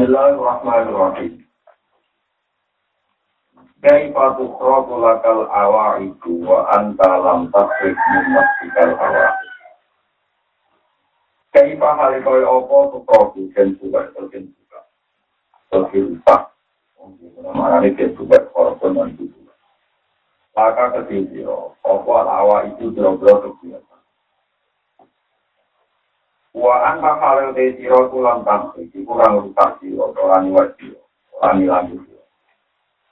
Bismillahirrahmanirrahim. Kaifa tukhrabu lakal awa'idu wa anta lam tasrif min awa'idu. Kaifa hali kaya apa tukhrabu jen atau jen buka. Atau ini jen korban dan buka. Laka ketinggian, apa awa itu bro-bro kebiasa. Wa anta hali kaya siro tulang tampil, kurang rusak siro, orang iwat siro, orang ilang siro.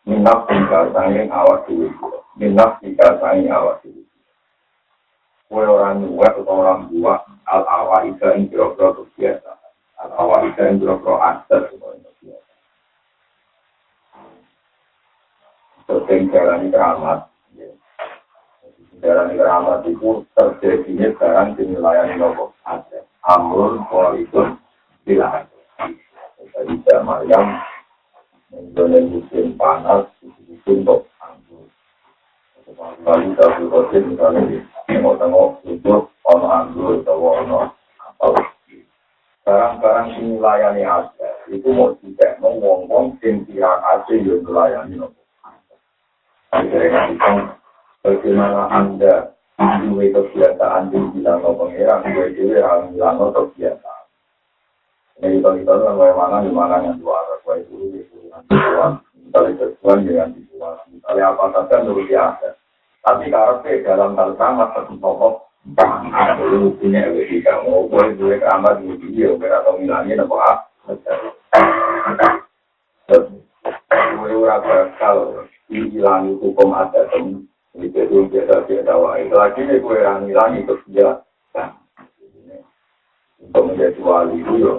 minaf tinggal sanging awak dulu minaf tinggal sanging awak kue orang tua atau orang tua al awal itu yang kira-kira biasa al itu yang semuanya biasa sering jalani keramat keramat itu terjadinya sekarang di wilayah ada amrul kualitas bilang jadi zaman yang Mengenai musim panas, musim untuk anggur. Lalu kita berkata misalnya di tengok-tengok untuk ono anggur atau ono apa Barang-barang ini layani aja. Itu mau tidak mau ngomong sing kira aja yang melayani nopo. Akhirnya bagaimana anda anu we kebiasaan di bilang no pengeran gue dewe anu bilang no kebiasaan. Ini kita kita kan gue mana di mana yang dua arah gue dulu di kurungan tuan dari tuan dengan di tuan dari apa saja dulu di aset tapi karpe dalam hal sama satu tokoh aku lu punya gue oh, di kamu gue dewe kamar di video gue atau bilangnya nopo a ah, terus gue urat berkal hilang hukum adat Itu itu kita kita wahai lagi nih kue rangi rangi terus dia. Untuk menjadi wali itu yo.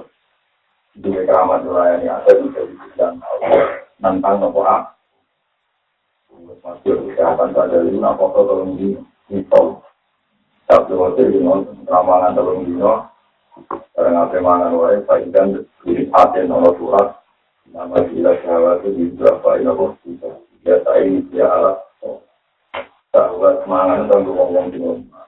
Di keramat yang ada di dalam dan nantang nopo a. Masih kesehatan saja lima nopo tolong di itu. Tapi waktu di non ramalan tolong di. Karena apa mana wahai pahitan di hati nopo surat. Nama tidak sahabat itu di berapa ini nopo kita. Ya tadi ya Allah. Sahabat mangan tentang ngomong di rumah.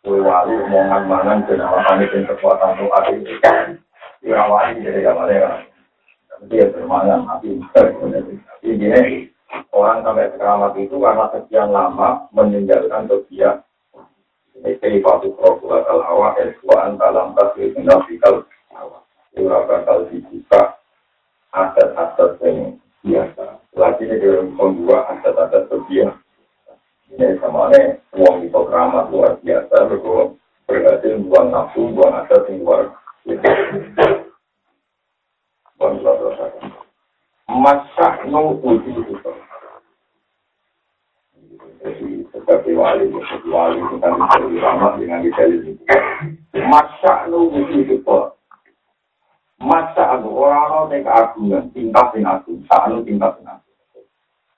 Kue wali omongan mangan dan alasan itu kekuatan ada itu ya wali jadi gak boleh dia bermangan tapi ini orang sampai keramat itu karena sekian lama meninggalkan dia ini patu prokula kal hawa eswaan dalam tasir mendafikal hawa ura bakal dibuka aset-aset yang biasa lagi ini dalam dua aset-aset terbiasa ini sama nih uang itu keramat luar biasa berkurang berhasil buang nafsu buang aset yang luar buang dosa masa nu uji itu. Jadi seperti wali seperti wali kita bisa ramah dengan detail ini masa nu uji itu masa aku orang orang yang keagungan tingkat yang agung saat tingkat yang agung.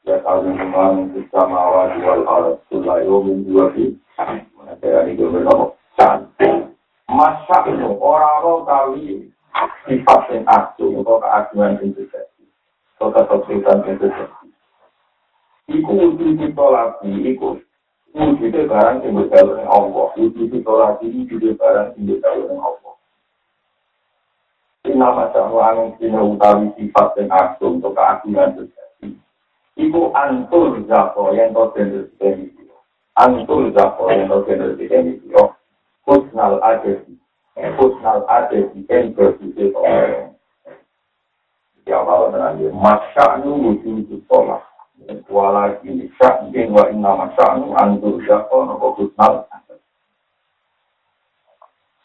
Ya kalau memang kita mau jual alat sulai umum dua di mana saya ini belum tahu masa itu orang orang kali tingkat yang agung atau keagungan itu jadi atau kesulitan itu jadi Iku uji ditolaki, iku uji barang yang berjalan dengan Allah. Uji ditolaki, uji barang yang berjalan Allah. Inna pacamu angin kina utawi sifat dan aksu untuk keagungan terjadi. Iku antur zako yang kau jenis demikian. Antur zako yang kau jenis demikian. Kusnal oh, adesi. Kusnal eh, adesi yang berbisa kau. Ya Allah menanggir. Masya'nu wujud jutolah. Walaki syakin wa inna masya'nu antur zako nopo kusnal adesi.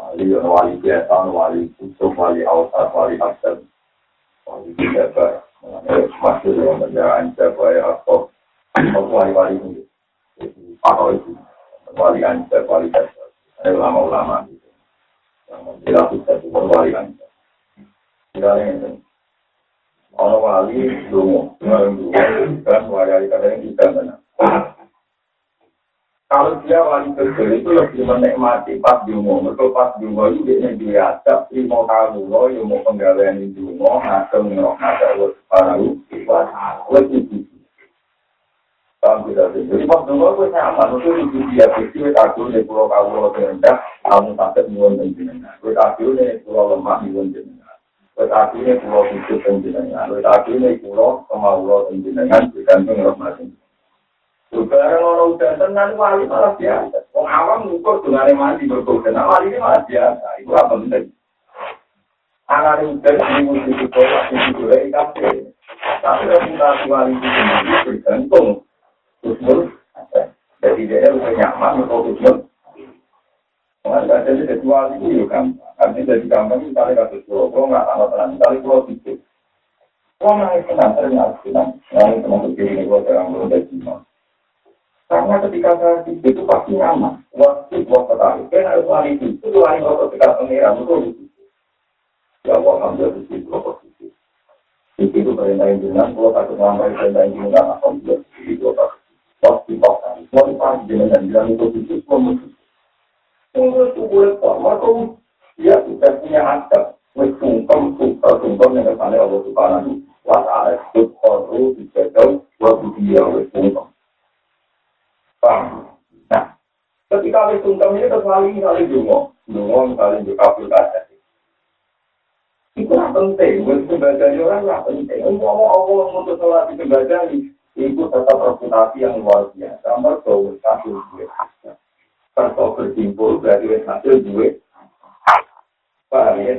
Wali ya wali biasa Wali kutub Wali awsat Wali asal Wali biasa masuk dalam kendaraan supaya apa? Wali-wali ini atau itu? Wali anja wali anja ada ulama-ulama gitu. Yang menjelaskan satu wali anja Misalnya Ono wali dungo, dungo, kan wali kadang kita benar. Kalau dia wali kecil itu lebih menikmati pas dungo, mereka pas dungo itu dia dia adab, lima kamu lo, yang mau penggalian di dungo, ngasem ngerok ngasem lo sekarang lebih tinggi. Paham tidak sih? Jadi pas dungo itu nyaman, itu itu dia kecil, aku nih pulau kamu lo terendah, kamu sakit nyuwun dan jenengan. Aku nih pulau lemah nyuwun jenengan. Aku nih pulau hidup dan jenengan. Aku nih pulau kemauan dan jenengan, digantung rahmatin. Barang orang udah tenang wali malah biasa. Wong awam ngukur dengan mandi berkoden. Nah, wali ini malah biasa. Itu apa penting? Anak udah di musim itu masih juga ikan Tapi reputasi wali itu sendiri bergantung. Kusmul. Jadi dia udah nyaman untuk kusmul. Mengenai jadi ketua itu ya gampang. Artinya jadi gampang misalnya kasus pulau, kalau nggak sama tenang, misalnya pulau itu. Kalau nggak tenang, ternyata tenang. Yang teman-teman ini gue terang belum dari Karena ketika saya di situ pasti nyaman. Waktu waktu tadi, kan harus lari itu. Itu lari waktu kita pengiran itu. Ya Allah, ambil di situ, waktu di situ. Perintahin jenang, kalau takut ngambil perintahin jenang, alhamdulillah, di situ waktu pasti paksa. Mau dipahami jenang, bilang itu di situ, Tunggu itu boleh kok, maka dia sudah punya adab. Wes sungkem, yang kesannya Allah Subhanahu wa ta'ala. Subhanahu, dijajal, wa budiya, sungkem. Nah, ketika wis sungkem ini lali kali dungo, dungo kali juga kabul kaca. Itu lah penting, wis sebagai orang lah penting. Ngomong Allah untuk sholat itu sebagai itu tetap reputasi yang luar biasa. Mereka wis hasil duit. Kalau berjimpul berarti hasil duit. Paham ya?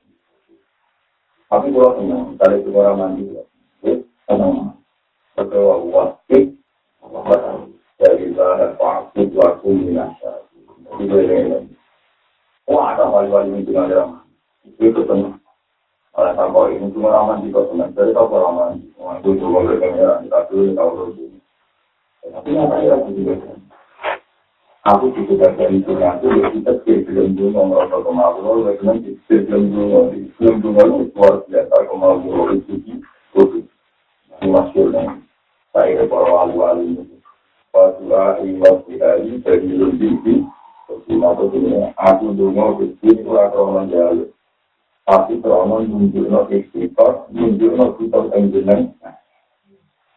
Tapi kalau senang, tadi itu orang mandi, senang. Betul, Allah, dari bahan waktu waktu minasa. Wah, ada wali-wali itu nggak ada. Itu tenang. Oleh sampai ini cuma raman di kota tenang. Jadi tahu raman. Wah, itu cuma berkenaan. Dulu tahu dulu. Tapi apa ya aku juga Aku juga dari dunia aku ya kita film dulu merasa kemauan, oleh karena film dulu film dulu luar biasa kemauan itu itu masih saya para wali-wali Fatwa iwas dihari dari lebih Cuma begini, aku dulu kecil kurang krono jalur. Tapi krono nunjukno istiqor, nunjukno kita. Kalau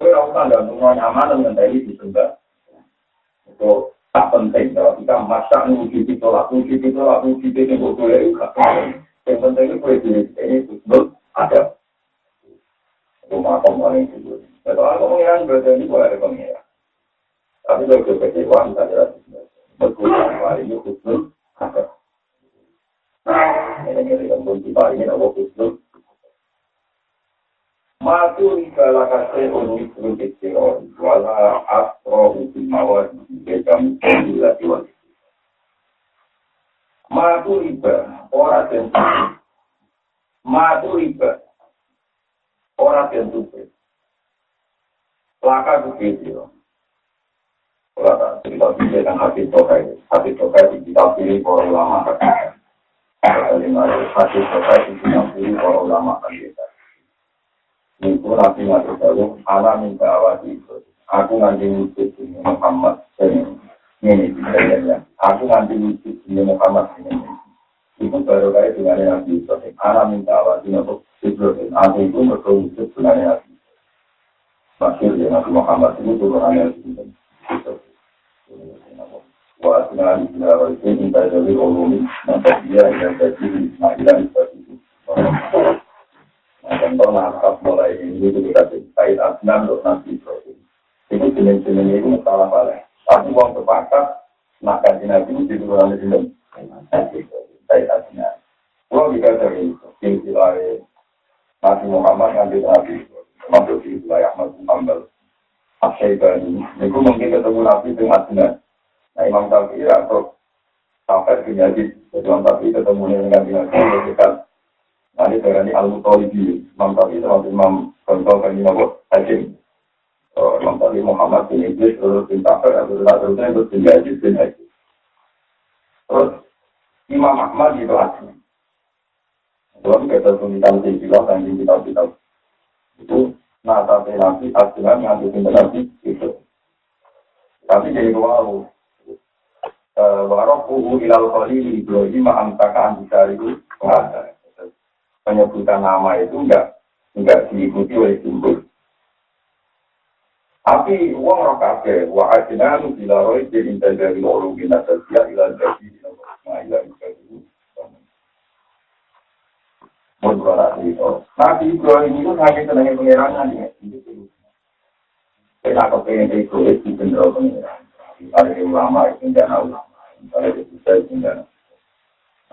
gue rasa dan semua nyaman dengan tadi di itu tak penting kalau kita masak itu lah nuruti itu lah nuruti itu yang gue boleh juga yang penting itu gue jadi ini itu ada rumah paling itu Kalau aku berada di bawah pengiran. Tapi kalau ke kecewa, kita jelas. Berkurang hari ini khusus. Ini yang pun tiba ini aku khusus. Matu ikala kasih unik unik kecil. Wala astro unik mawar. Bekam kondila tiwa. Matu riba. Orang tentu. Matu riba. Orang tentu. laka begitu. Kalau tak cerita bisa dengan hati tokai, hati tokai di kita pilih para ulama. Hati tokai di kita pilih para ulama. Itu იყო რაკიმატიკა რომ არამედ ავადიცო აკუნაგენიცი მუჰამმად სერიმი ნენე აკუნაგენიცი მუჰამმად სერიმი იყო პეროგაი დინარე აკინიცო არამედ ავადინო სიძროდენ აგენტო პროდუქტი დინარე აკინიცო ბაქერია ნაკ მუჰამმად სერიმი დურანე აკინიცო وأثناء الدراسة في بلد العلوم نتيجة إلى تدريب إسماعيل الفتيح contoh nakab mulai ini itu dikasih kait asnan untuk Nabi Yusuf. Itu jenis-jenis itu salah paling. Tapi uang sepakat, nak kaji Nabi itu turunan Nabi Yusuf. saya tadinya. Kalau jika dari silsilah Nabi Muhammad nanti Nabi masuk di wilayah Ahmad Muhammad Asyaibani, itu mungkin ketemu Nabi dengan benar. Nah Imam Syafi'i atau sampai ke Yazid, jadi Imam Syafi'i ketemu dengan Nabi dekat. Nanti dari Al-Mutalibi, Imam termasuk Imam Gontor dan Imam Hakim. Imam Syafi'i Muhammad bin Idris, terus bin Safir, terus terusnya terus bin Yazid bin Hakim. Terus Imam Ahmad itu asli. Dalam kita tulisan sejila dan kita kita itu nata nabi aslinya yang pintar nabi itu. Tapi jadi waru. Warokuhu ilal khalil Ibrahim ma'amtakaan bisa itu penyebutan nama itu enggak enggak diikuti oleh simbol. Tapi uang roh kafe, wa ajnanu bila roh jadi dari orang bina setia ila jadi Nabi Ibrahim itu hanya senangnya pengerangan ya. Kita kepengen itu itu benar pengerangan. Ada yang ulama itu jangan ulama. Ada yang jangan. Ada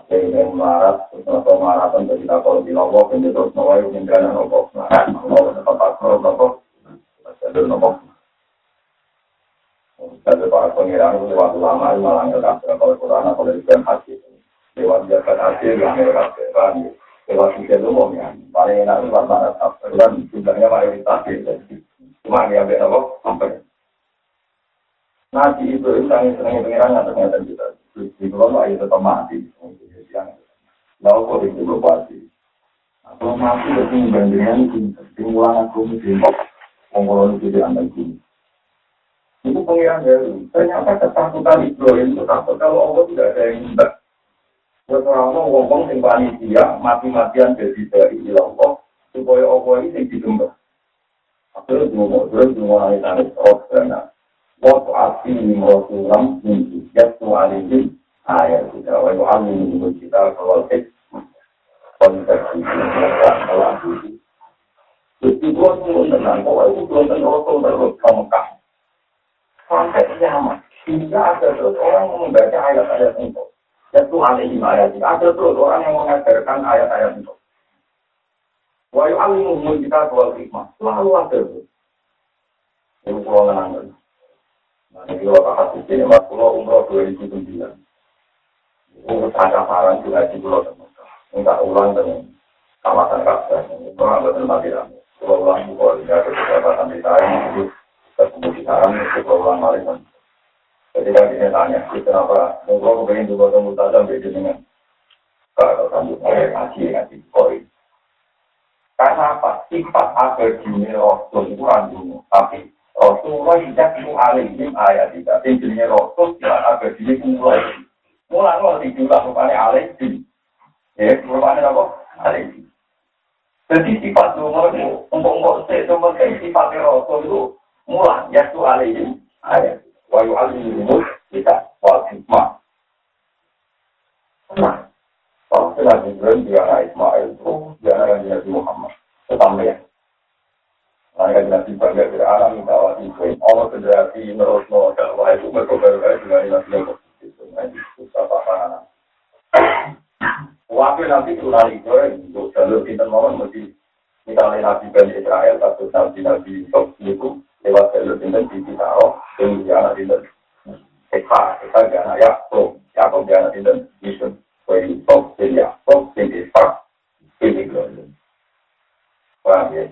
yang melarat, atau maratan dari takol di lombok, yang terus nawai yang jangan lombok. Nah, kalau tempat lombok, ada lombok. Dari para pengiran itu lewat ulama, malah nggak kalau Quran, kalau Quran hati. Lewat jalan hati, yang lewat jalan lewat itu mau ya. Paling enak itu mana kan jumlahnya mayoritas cuma dia ambil apa sampai. Nabi itu sangat senang pengirangan ternyata kita di kalau ayo tetap mati lalu kok itu berpati kalau mati itu bandingan timulan aku mesti mengolong itu di anda itu itu pengiran ternyata ketakutan Ibrahim itu takut kalau Allah tidak ada yang minta Orang ngomong sing panitia mati-matian jadi dari Allah supaya Allah ini sing digembah. Akhirnya ngomong terus mulai tangis terus karena waktu asli jatuh alihim ayat kita wa yu'allimu kita kalau konteks kalau itu tentang bahwa itu belum sampai kiamat ada terus orang membaca ayat-ayat itu itu alaihi ayat. Ada terus orang yang mengajarkan ayat-ayat itu. Wa yu'allimuhum kita wal hikmah. Selalu ada itu. Pulau. Nah, ini kalau hadis ini, mas pulau umroh 2009. Ini ada saran juga di pulau teman. Enggak ulang dengan kawasan kawasan. Ini orang betul mati Pulau ulang pulau ini ada beberapa di saya. Itu ketemu di saran, itu pulau ulang tanya, kenapa engkau kepengen juga temu tajam beda dengan kalau kamu saya ngaji ngaji koi. Karena apa? Sifat abadi Rasul itu randung, tapi Rasulullah itu alim ayat tidak. Intinya Rasul tidak abadi ini mulai. Mulai kalau dijual rupanya alim. Ya, rupanya apa? Alim. Jadi sifat nomor itu, untuk-untuk sifat Rasul itu mulai, ya itu alim ayat. wa yu'allimuhum kita wal hikmah. Nah, kalau kita Ibrahim dia itu dia Nabi Muhammad. Tetap ya. Mereka Nabi bangga alam minta awal Ibrahim. Allah federasi menurut Noah dakwah itu berkobar-kobar dengan Nabi Muhammad. Itu susah pahaman. Waktu nanti turun Ibrahim untuk jalur kita mau mesti misalnya Nabi Bani Israel atau Nabi Nabi Yusuf itu lewat jalur dinten di Taro, yang di anak dinten Eka, Eka di anak Yakob, Yakob di anak dinten Yusuf, Kue Yusuf, Kue Yakob, Kue Eka, Kue Ibrahim. Paham ya?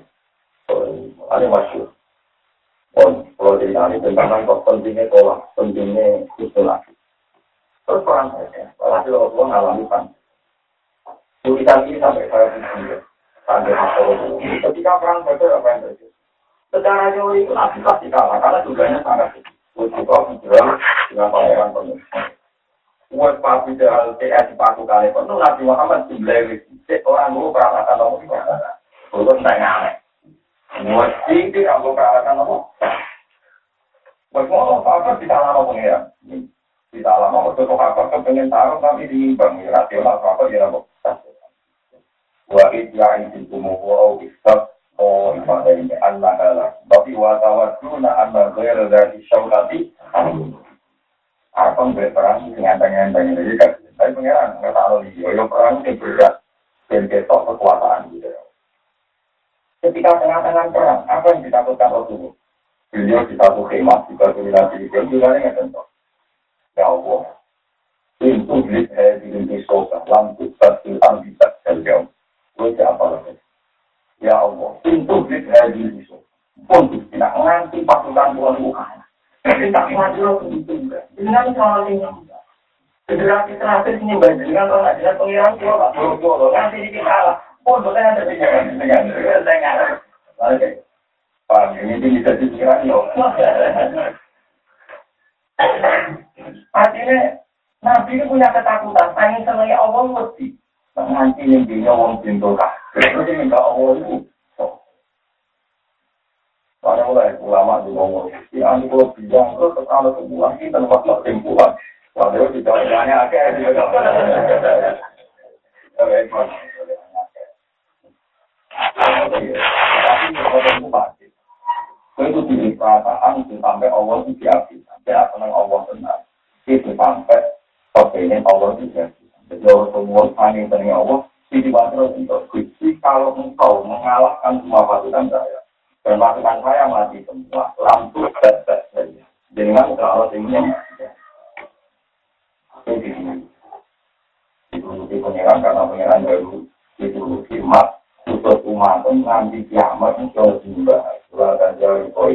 Ini masyur. Kalau jadi ahli tentang kok pentingnya tolak, pentingnya isolasi. Terus perang saja, walhasil Allah ngalami pan. Tulisan ini sampai saya pikir, sampai Ketika perang saja apa yang terjadi? Secara teori itu nabi pasti kalah karena tugasnya sangat kecil. Ujiba hijrah dengan pangeran penuh. Buat papi jalan TS paku kali pun Nabi Muhammad jumlah orang dulu nomor lima. Belum saya Buat tinggi aku peralatan nomor. Buat mau apa kita lama pengiran. Kita lama waktu kok apa kepengen taruh kami di bang rasional apa dia nomor. Wa idya itu kumuhu istat oh ibadah ini anak adalah. Tapi wa tawaduna anna ghaira dari syaukati. Apa berperang dengan enteng-enteng ini? Tapi pengiran nggak tahu nih, yo perang ini berat, dan ketok kekuasaan gitu. Ketika tengah-tengah perang, apa yang ditakutkan Rasulullah? Beliau di satu khemah, di satu wilayah di juga nggak tentu. Ya Allah, pintu blit eh di pintu sosa, lampu tersilang bisa terjauh. Gue siapa lagi? Ya Allah, pintu blit eh di pintu sosa. Pun tidak nganti pasukan Tuhan bukan. Jadi tak maju lo begitu enggak. Dengan soal ini enggak. Federasi terakhir ini dengan orang dengan pengiran tua pak boro-boro nanti di kalah. Oh, ada Oke. Pak, ini bisa dipikiran yo. Artinya Nabi ini punya ketakutan, pengen selai Allah mesti. Nanti yang dia wong pintu kah. Dia minta Allah itu Karena mulai ulama di ngomong, ya ini kalau bilang terus kalau kebulan kita tempat kesimpulan. Lalu di dalamnya akhirnya Tapi itu pasti. Itu di perasaan itu sampai Allah itu diakui. Sampai apa yang Allah benar. Itu sampai kepengen Allah itu. Jadi orang semua saling tenang Allah. Jadi terus untuk kalau engkau mengalahkan semua pasukan saya. Dan pasukan saya mati semua. Lampu dan saja. Dengan kalau ini Itu pengiran karena pengiran baru itu khidmat untuk umat nanti kiamat itu juga lakan jari koi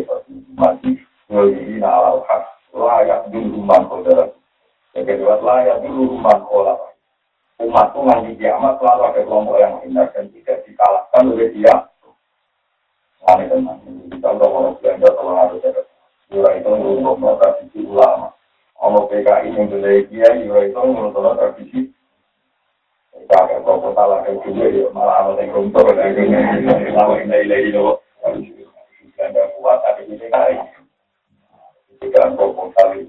mati ngeli nalal hak layak dulu man kodara yang kedua layak dulu man kola umat itu nanti kiamat selalu ada kelompok yang hina dan tidak dikalahkan oleh dia Kami tenang, kita udah mau belanja kalau harus ada. Yura itu ngurung tradisi ulama. Kalau PKI yang beli dia, Yura itu ngurung tradisi. Kita agak kok salah kayak juga ya, malah ada yang runtuh. Lama ini lagi loh. Belanja kuat, tapi ini kali. Pikiran kok kali.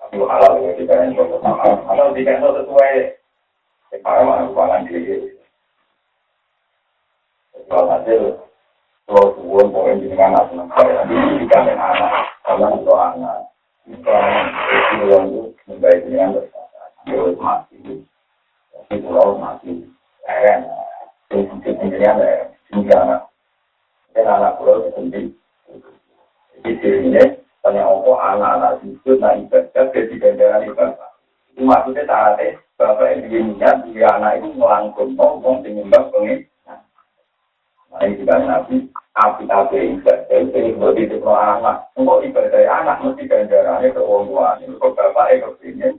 Tapi halal ya, pikiran kok sama. Halal pikiran sesuai. Sekarang mana diri. Kalau hasil kalau suwon pokoknya jadi anak senang saya. Jika anak, karena itu anak. Itu anak itu yang itu membaik dengan bersama. Dia mati. Tapi pulau mati. Keren. Itu sendirian ya. Sehingga anak. Dan anak pulau sendiri. Jadi dirinya tanya apa anak-anak itu nah ibadah jadi ganjaran ibadah. Itu maksudnya saatnya bapak yang niat dia anak itu melangkung ngomong penyembah pengen. Nah, ini juga nabi api-api ibadah itu itu anak. Untuk ibadah anak mesti ganjarannya ke orang tua. Ini bapak itu kepingin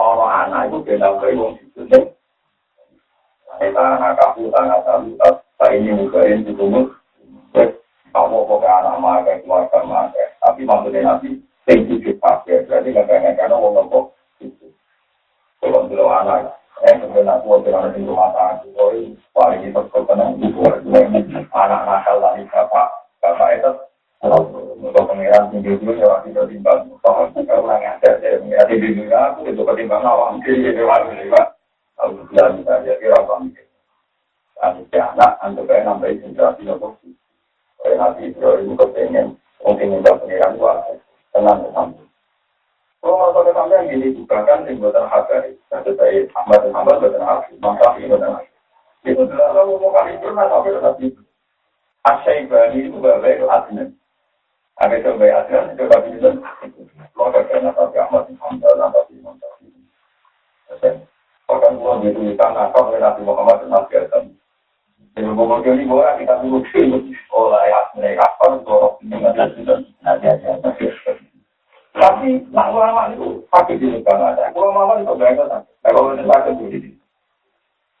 orang anak itu benar ke orang. Ini tanah kaku, tanah tamu, tak ini mukain di rumah. Kamu kok anak makan, keluarga makan. Tapi maksudnya nanti tinggi dipakai. Berarti kadang-kadang orang nopo itu. Kalau dulu anak, eh sebenarnya aku ada di rumah. Paling itu ketenang itu anak nakal lagi bapak bapak itu untuk pengiran tinggi dulu ya waktu itu kalau orang ada ya pengiran tinggi dulu aku itu ketimbang awam waktu kalau bilang bisa jadi awam kiri si anak untuk kayak nambah generasi nopo kayak nanti itu itu kepengen mungkin minta pengiran gua tenang bersama kalau masalah sampai yang gini juga kan yang buatan hakari, nah saya Ahmad dan Ahmad buatan hakari, maka buatan Itu adalah kalau mau kali pernah tapi tetap itu. Asyaibani itu. Ada sebagai adnan itu tapi itu. Kalau karena tapi Ahmad bin Hamzah tapi Imam Syafi'i. Bahkan itu di tanah kau Nabi Muhammad dan Nabi Adam. Jadi ngomong ini kita dulu oleh ayat mereka apa dorong ini ada sudah ada Tapi nak ulama itu pakai di negara ada. Ulama itu beragam. Kalau ini pakai di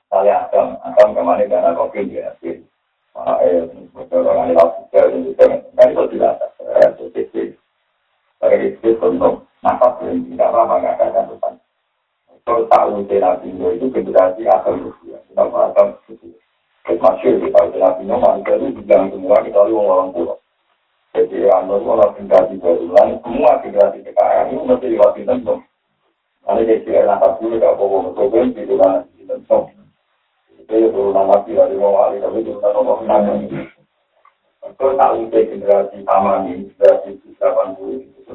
saya akan akan ke mana karena kopi dia. Eh, orang ke itu kan itu tidak ada. Itu sih. Bagi itu untuk nafas yang tidak lama nggak akan depan. kalau tak itu generasi akan rusia kenapa akan masih di partai nabi nur mantan itu di dalam semua kita lu orang pulau jadi anda semua nanti dari barulan semua generasi kekayaan itu nanti diwakili tentu ada di sini anak aku juga bobo betul di dalam di dalam itu baru nama tiga lima kali tapi itu kan nomor enam ini kalau tak generasi taman ini generasi delapan puluh itu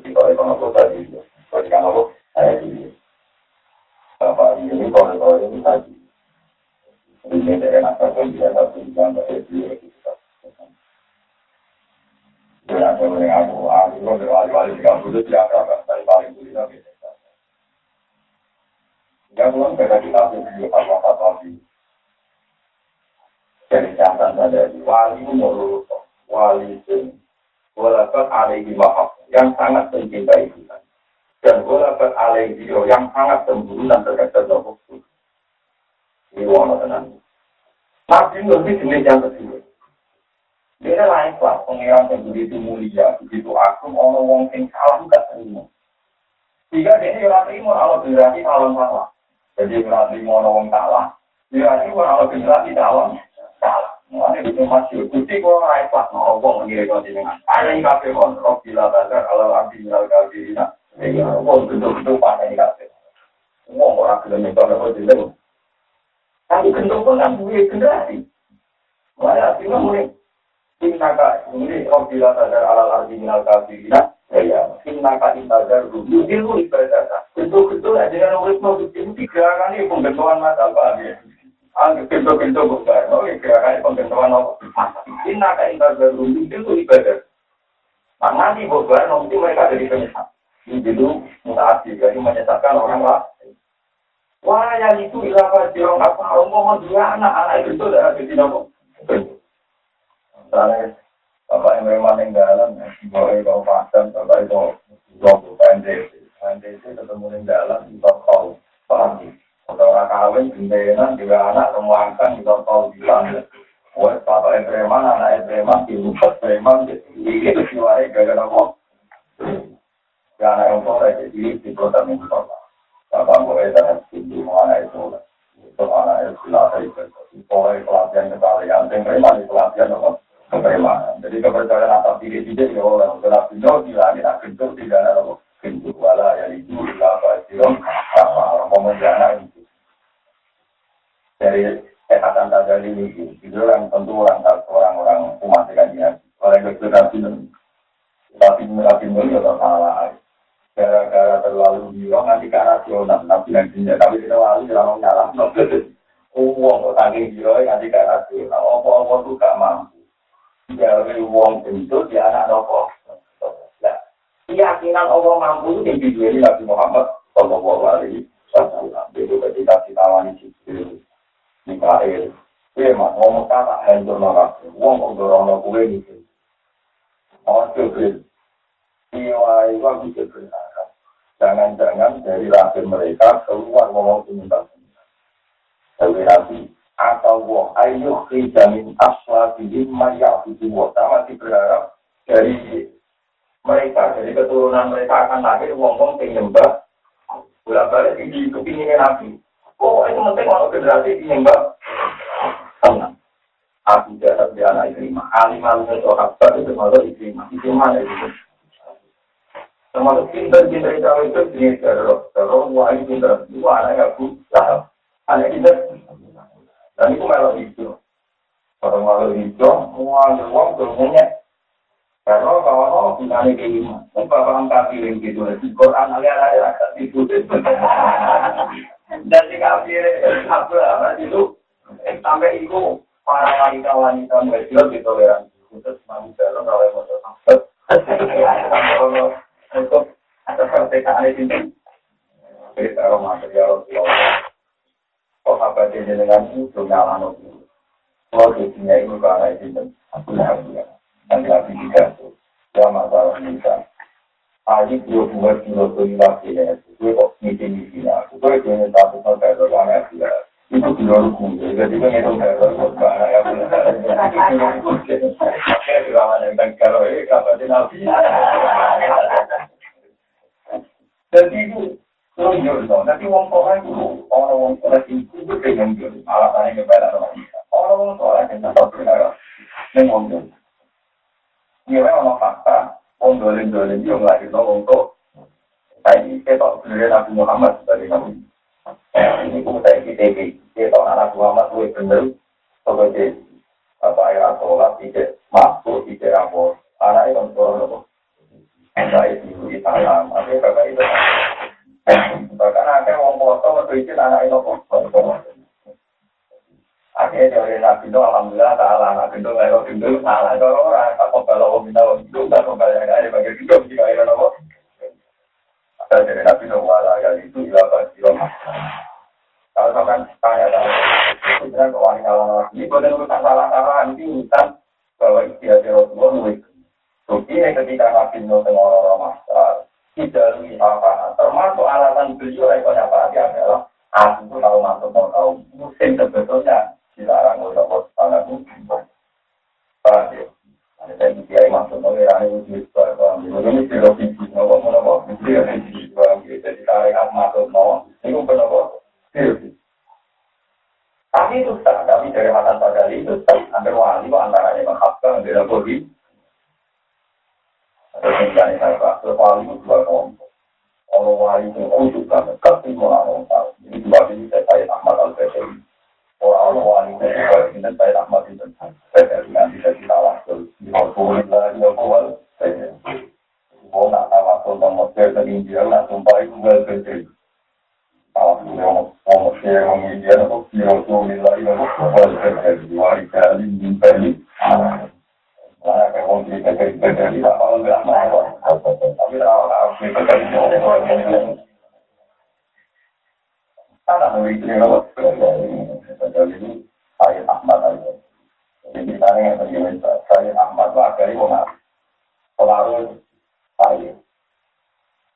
jadi di ini ini ini dari aku, aku tiga puluh itu dari paling di dari wali menurut wali walaupun ada di mahal yang sangat mencintai kita. Dan walaupun alaihi yang sangat sembunyi dan terkait dengan Ini wana tenang. Nabi lebih jenis yang kedua. Dia lain kelas pengiran yang begitu mulia, begitu agung, orang wong sing salah gak terima. Jika dia orang terima, kalau berarti salah salah. Jadi berarti mau orang salah. Berarti kalau berarti salah salah. Mulane itu masih kuti kok ora ikhlas no wong ngene kok jenengan. Ana ing kabeh kon bila badar ala abdi minal kafirina. Iki wong bentuk-bentuk pane kabeh. Wong ora gelem kok ora jeneng. Tapi bentuk pun kan duwe generasi. Mulane artinya mulai Innaka ini roh bila badar ala abdi minal kafirina. Ya, innaka intazar rubu itu ibadah. Bentuk-bentuk aja kan urip mau itu gerakan ini pembentukan mata. Anggap pintu-pintu oh ya gerakan pembentukan apa? Ini naga intar baru itu ibadah. Nah nanti bukan, nanti mereka jadi penyesat. Ini dulu mutaati, jadi menyesatkan orang lain. Wah yang itu ilaha jirong apa? Ngomong dua anak, anak itu sudah jadi nopo. Misalnya, bapak yang memang yang dalam, bapak itu pasang, bapak itu logo pendek, pendek itu ketemu yang dalam, bapak tahu, paham Orang kawin, gendenan, juga anak, semua angkan, kita tahu bilang. Wah, bapak preman, anak ibu preman, gara-gara kok. Ya, anak yang jadi di kota minggu Bapak anak itu. Itu anak. Soleh pelatihan yang preman itu pelatihan. Jadi kepercayaan atas diri tidak ya tidak tidak ada. Wala ya itu, tidak apa itu. Apa, pemenjana itu dari kesehatan tadi ini. Itu yang tentu orang orang-orang umat dengan oleh kesulitan tapi tapi mulia atau salah. Gara-gara terlalu bilang nanti ke rasional nabi yang tapi kita lalu jangan nyalah uang tanggung jiro nanti ke rasional apa-apa tuh gak mampu. Dari uang itu di anak nopo nah keyakinan Allah mampu itu yang dijuali Nabi Muhammad Sallallahu Alaihi Wasallam itu ketika ditawani Jibril Mikael. Kue mah ngomong kata hancur nolak. Wong kok dorong kue gitu. Ojo bil. Iwa iwa bisa berharap. Jangan-jangan dari lahir mereka keluar ngomong sebentar. Tapi nanti atau wong ayo jamin asla bilim maya itu wong sama berharap dari mereka dari keturunan mereka akan lahir wong penyembah bolak balik di kepinginnya nabi Oh, itu penting kalau generasi tenang. Aku jahat di anak lima. Alim alim itu sahabat itu termasuk ikrimah. Ikrimah itu. Termasuk pinter-pinter cawe itu jenis terus. Terus wah ini pinter. Dua anak aku. Anak pinter. Dan itu malah itu. Kalau itu, semua uang semuanya. Karena kalau kita ini kelima, bapak angkat pilih gitu. Di Quran alias-alias agak itu. Dan di kafir apa itu sampai itu para wanita-wanita muda ditoleransi khusus manusia lo kalau mau sampai untuk kemerdekaan ini kita material sahabat jenengan itu nyala nopo. Kalau jadinya itu karena itu aku nggak ya. Nanti lagi juga tuh. Ya masalah bisa. Aji dua dua kilo tuh lagi ya. Gue kok misi misi aku. Gue jangan takut sama teror yang ada. Itu. Jadi rawan yang kalau ini kapan nabi. Jadi itu dong, nanti wong tua itu orang wong tua itu itu pengen jual, alasannya kepada orang Orang wong tua itu tetap benar, ini wong jual. Memang fakta, wong dolim dolim yang lagi wong tua. Tadi kita beli Nabi Muhammad sebagai nabi. Ini pun saya kita kita anak Muhammad itu benar, sebagai apa ya sholat tidak masuk tidak rapor. Anak itu orang tua, itu di salam, tapi bapak itu Bahkan akhirnya wong foto waktu itu anak itu foto. Akhirnya dari Nabi itu Alhamdulillah salah. Itu nggak tahu itu salah. Orang tak kembali wong minta wong itu nggak kembali ada bagi itu jika itu nopo. Ada dari Nabi itu ya itu ilah pasti Kalau sampai tanya tanya, itu bilang kewangi kalau ini boleh urusan salah salah nanti urusan bahwa istiadat Rasulullah nulis. Bukti ketika Nabi itu orang-orang masalah tidak apa termasuk alasan beliau rekor apa adalah aku tuh tahu masuk mau tahu musim sebetulnya dilarang untuk waspada hukum paham ya ada saya kiai masuk mengira ini wujud ya ini filosofi nopo ya jadi tarik masuk mau ini benar tapi itu tak kami dari mata sadari itu tak wali antaranya menghafal dengan bodi Terus misalnya saya pak, wali itu dua kelompok. Kalau wali itu khusus banget, kasih orang tahu. Ini dua saya Ahmad al Basri. Orang wali itu juga ini saya Ahmad itu. Saya nanti saya kita langsung. Alhamdulillah, ya kuat. Mau nak tawasul nomor saya dan India, nak sumpah itu gak Basri. Alhamdulillah, mau saya mau India, nak Alhamdulillah, ya kuat. Wali kali ini, Mana kayak wong cerita dari apa enggak mau, tapi aku cerita dari Karena memiliki lewat dari saya Ahmad aja. Jadi misalnya yang terjadi Ahmad dari mana? Pengaruh saya.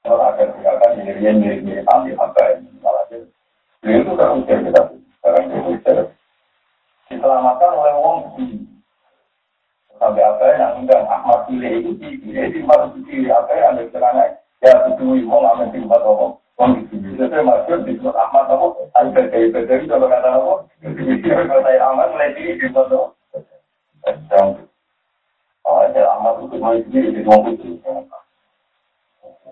Kalau akan silakan dirinya mirip-mirip ambil apa ini malah itu. Itu kan usia kita sekarang itu diselamatkan oleh wong sampai apa yang undang Ahmad pilih itu di mana pilih apa yang ada celana ya itu mau di mana ngomong ngomong di sini itu masuk di surat Ahmad kayak itu kalau kata apa kalau saya Ahmad mulai di di mana dan oh Ahmad itu mulai di di itu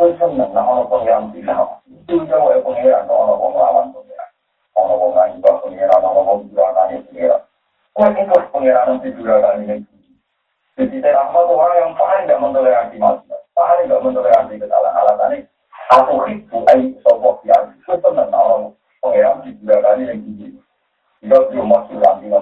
Saya senang nah orang pengiran bilang itu jauh ya pengiran orang pengawan pengiran. Orang pengiran juga pengiran orang pengiran pengiran. Kau itu pengiran di durhaka ini jadi Ahmad orang yang paling tidak mentoleransi manusia, paling tidak mentoleransi kesalahan alasannya. Aku itu ayu sopok yang itu senang orang pengeram di yang tinggi. Jika belum masuk lagi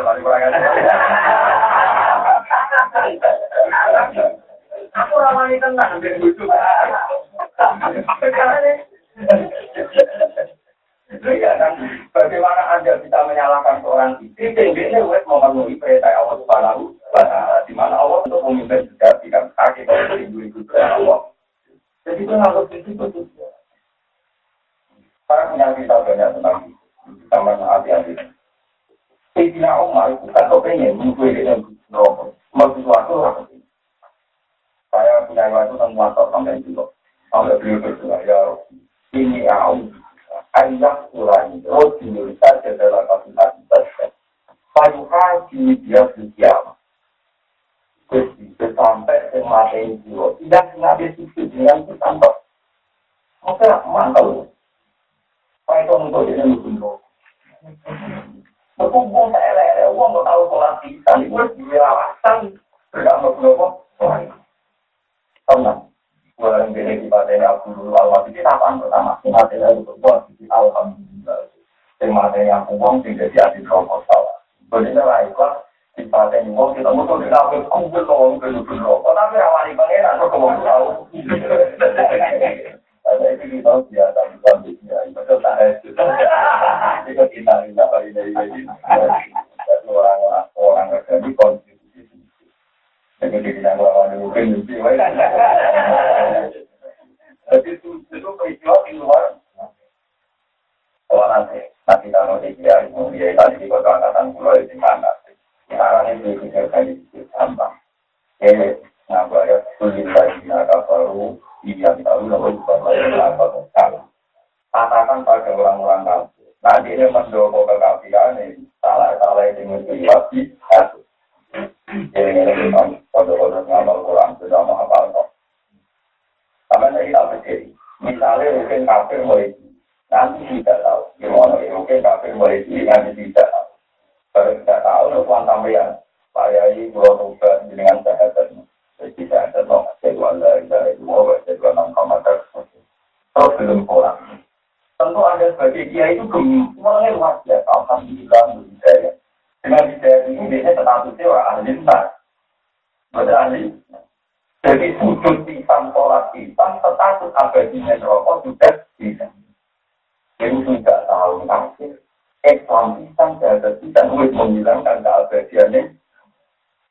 ajar, mari kurang ajar. Aku ramai tenang, hitam, sholat hitam, status abadinya rokok sudah hitam. Jadi sudah tahu kafir. Islam hitam, jahat hitam, wis menghilangkan keabadiannya.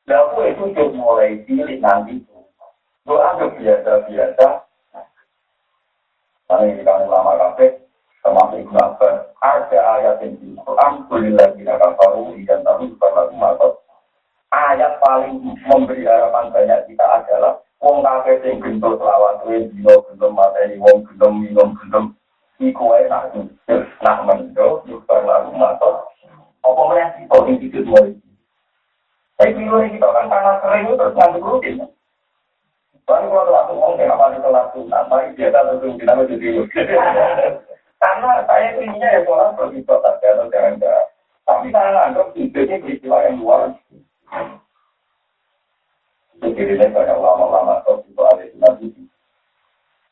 Nah, Lalu itu sudah mulai pilih nanti. Gue ada biasa-biasa. Karena ini kami lama kafe, termasuk Ibn Abbas, ada ayat yang di Quran, lagi bina kafaru, iya, dan tahu, ikan tahu, ayat paling memberi harapan banyak kita adalah Wong kakek sing gendut lawan kuwi dino gendem mateni wong minum gendem iku wae tak jujur nak mendo nyubar lagu matos apa meneh kita sing tidur mulai Tapi kita kan tangan kering terus ngantuk rutin. Baru kalau ngomong kayak apa itu telat sunat, mari dia tak tentu kita jadi Karena saya inginnya ya seorang begitu tak ada ya, atau jangan Tapi saya anggap tidurnya peristiwa yang luar. Dikirilah banyak ulama-ulama atau itu ada di nabi.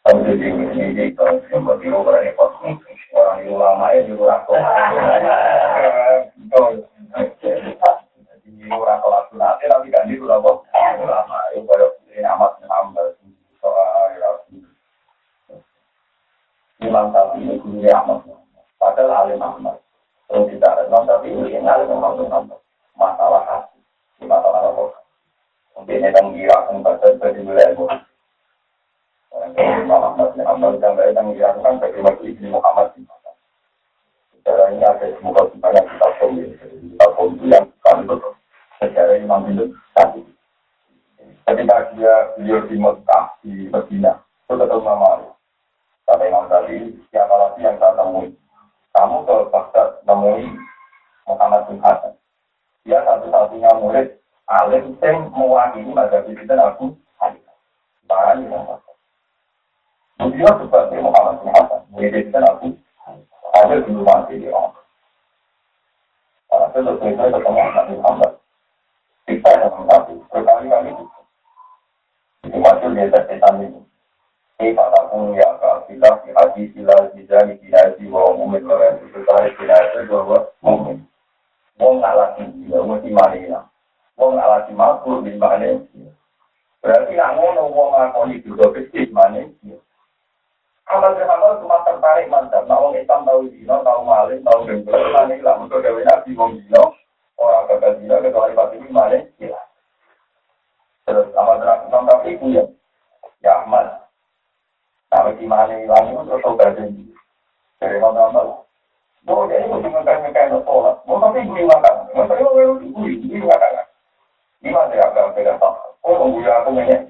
Tapi di sini di kalau sempat di rumah ini pas orang ulama eh, itu orang tua. Jadi orang kelas nanti tapi kan di ulama ulama itu banyak ini amat menambah soal ya, Imam tapi ini guru amat, padahal alim amat. Terus kita Imam tapi ini alim Ahmad masalah hati, masalah apa Mungkin ini yang kira akan terjadi wilayah Muhammad bin Amal sampai yang dilakukan bagi Masjid Ibn Muhammad bin ini ada semoga banyak kita pemilik, kita pemilik yang kami betul. Secara Imam bin tadi. Ketika dia beliau di Mekah, di Medina, itu tetap nama Kata Imam tadi, siapa lagi yang tak temui? Kamu ke Baghdad temui Muhammad bin Hasan. Dia satu-satunya murid alim yang mewakili mazhab itu dan aku. Barang yang Beliau sebagai Muhammad bin Hasan, mengirimkan aku ada di rumah di orang. Saya ketemu. Kita yang mengaku berkali-kali itu. Itu masuk di atas setan itu. Ini kata pun ya kak, kita di haji sila sila di haji mumin orang itu tarik tidak bahwa mumin. Mana Wong makhluk di mana Berarti yang wong ngakoni juga kecil mana Amal cuma tertarik mantap. Nah, Islam tahu dino, tahu maling, tahu gembel. Nanti lah, untuk gawe nabi wong dino, orang gagal dino, kecuali pasti ini. Terus amal Islam tapi itu ya, ya Ahmad. Nah, bagi maling hilang itu terus tahu gagal Dari mana-mana. Oh, jadi mesti ngekain-ngekain. Mau tapi gue makan. Mau tapi gue makan. Gimana ya, agak beda tak? Oh, gue aku nanya.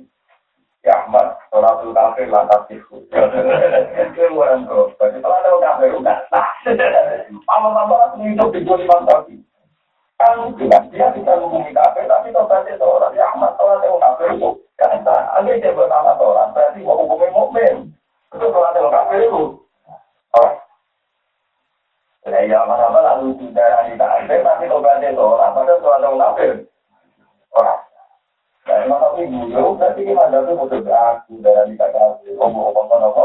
Ya Ahmad, sholatul kafir lantas itu. Itu orang tuh. Jadi kalau ada kafir udah sah. Pama-pama langsung hidup di dua lima. Kan juga dia bisa menghubungi kafir, tapi kalau tadi seorang ya Ahmad ada kafir itu kan sah. Andai dia bernama seorang, berarti mau hubungi mukmin. Itu ada kafir itu. Oh. Ya, ya, mana-mana lalu tidak ada kafir, tapi kalau ada seorang, padahal ada kafir. Orang. Nah, emang tapi dulu, berarti gimana tuh mau aku dari kata ngomong-ngomong apa?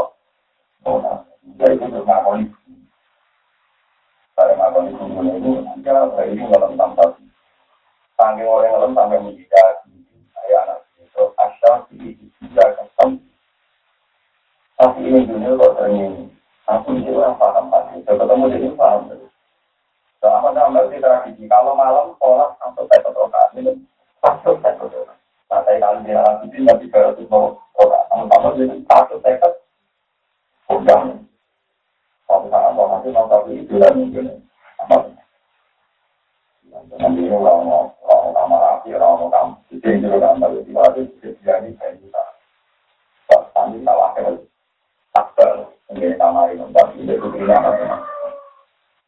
Oh, nah, jadi itu ngakoni. Saya ngakoni dulu itu, ya, saya itu nggak lengkap tapi. Tanggung orang lengkap sampai menjadi saya anak itu asal di tidak kesem. Tapi ini dunia kok sering aku orang paham pasti. Ketemu jadi paham. Selama dalam tradisi, kalau malam sholat sampai rakaat ini, satu satu rakaat. Nah, saya kali dia itu nanti tiga ratus mau orang. Jadi satu tekat udang. Satu sangat mau nanti mau tapi itu dan mungkin apa? Nanti ini orang orang nama rapi orang mau kamu. Itu yang juga gambar di bawah itu jadi saya bisa. Tadi salah kan takter menjadi kamar ini tapi itu apa?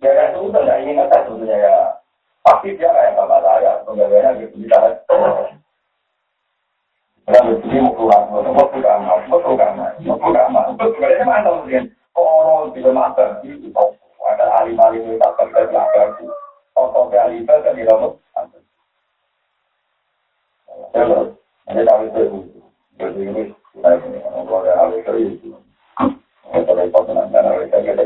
Ya itu udah nggak ingin kata sebetulnya ya. Pasti dia kayak bapak saya, pegawainya gitu kita kalau ini mau keluar, mau keluar, mau keluar, mau keluar, mau keluar, ini mana mungkin orang tidak makan itu ada alim-alim yang tak kerja di akar itu, contoh kali itu kan di dalam Terus, ini tahu itu, jadi ini kita ini kalau ada hal itu itu, kita repot dengan kita gitu,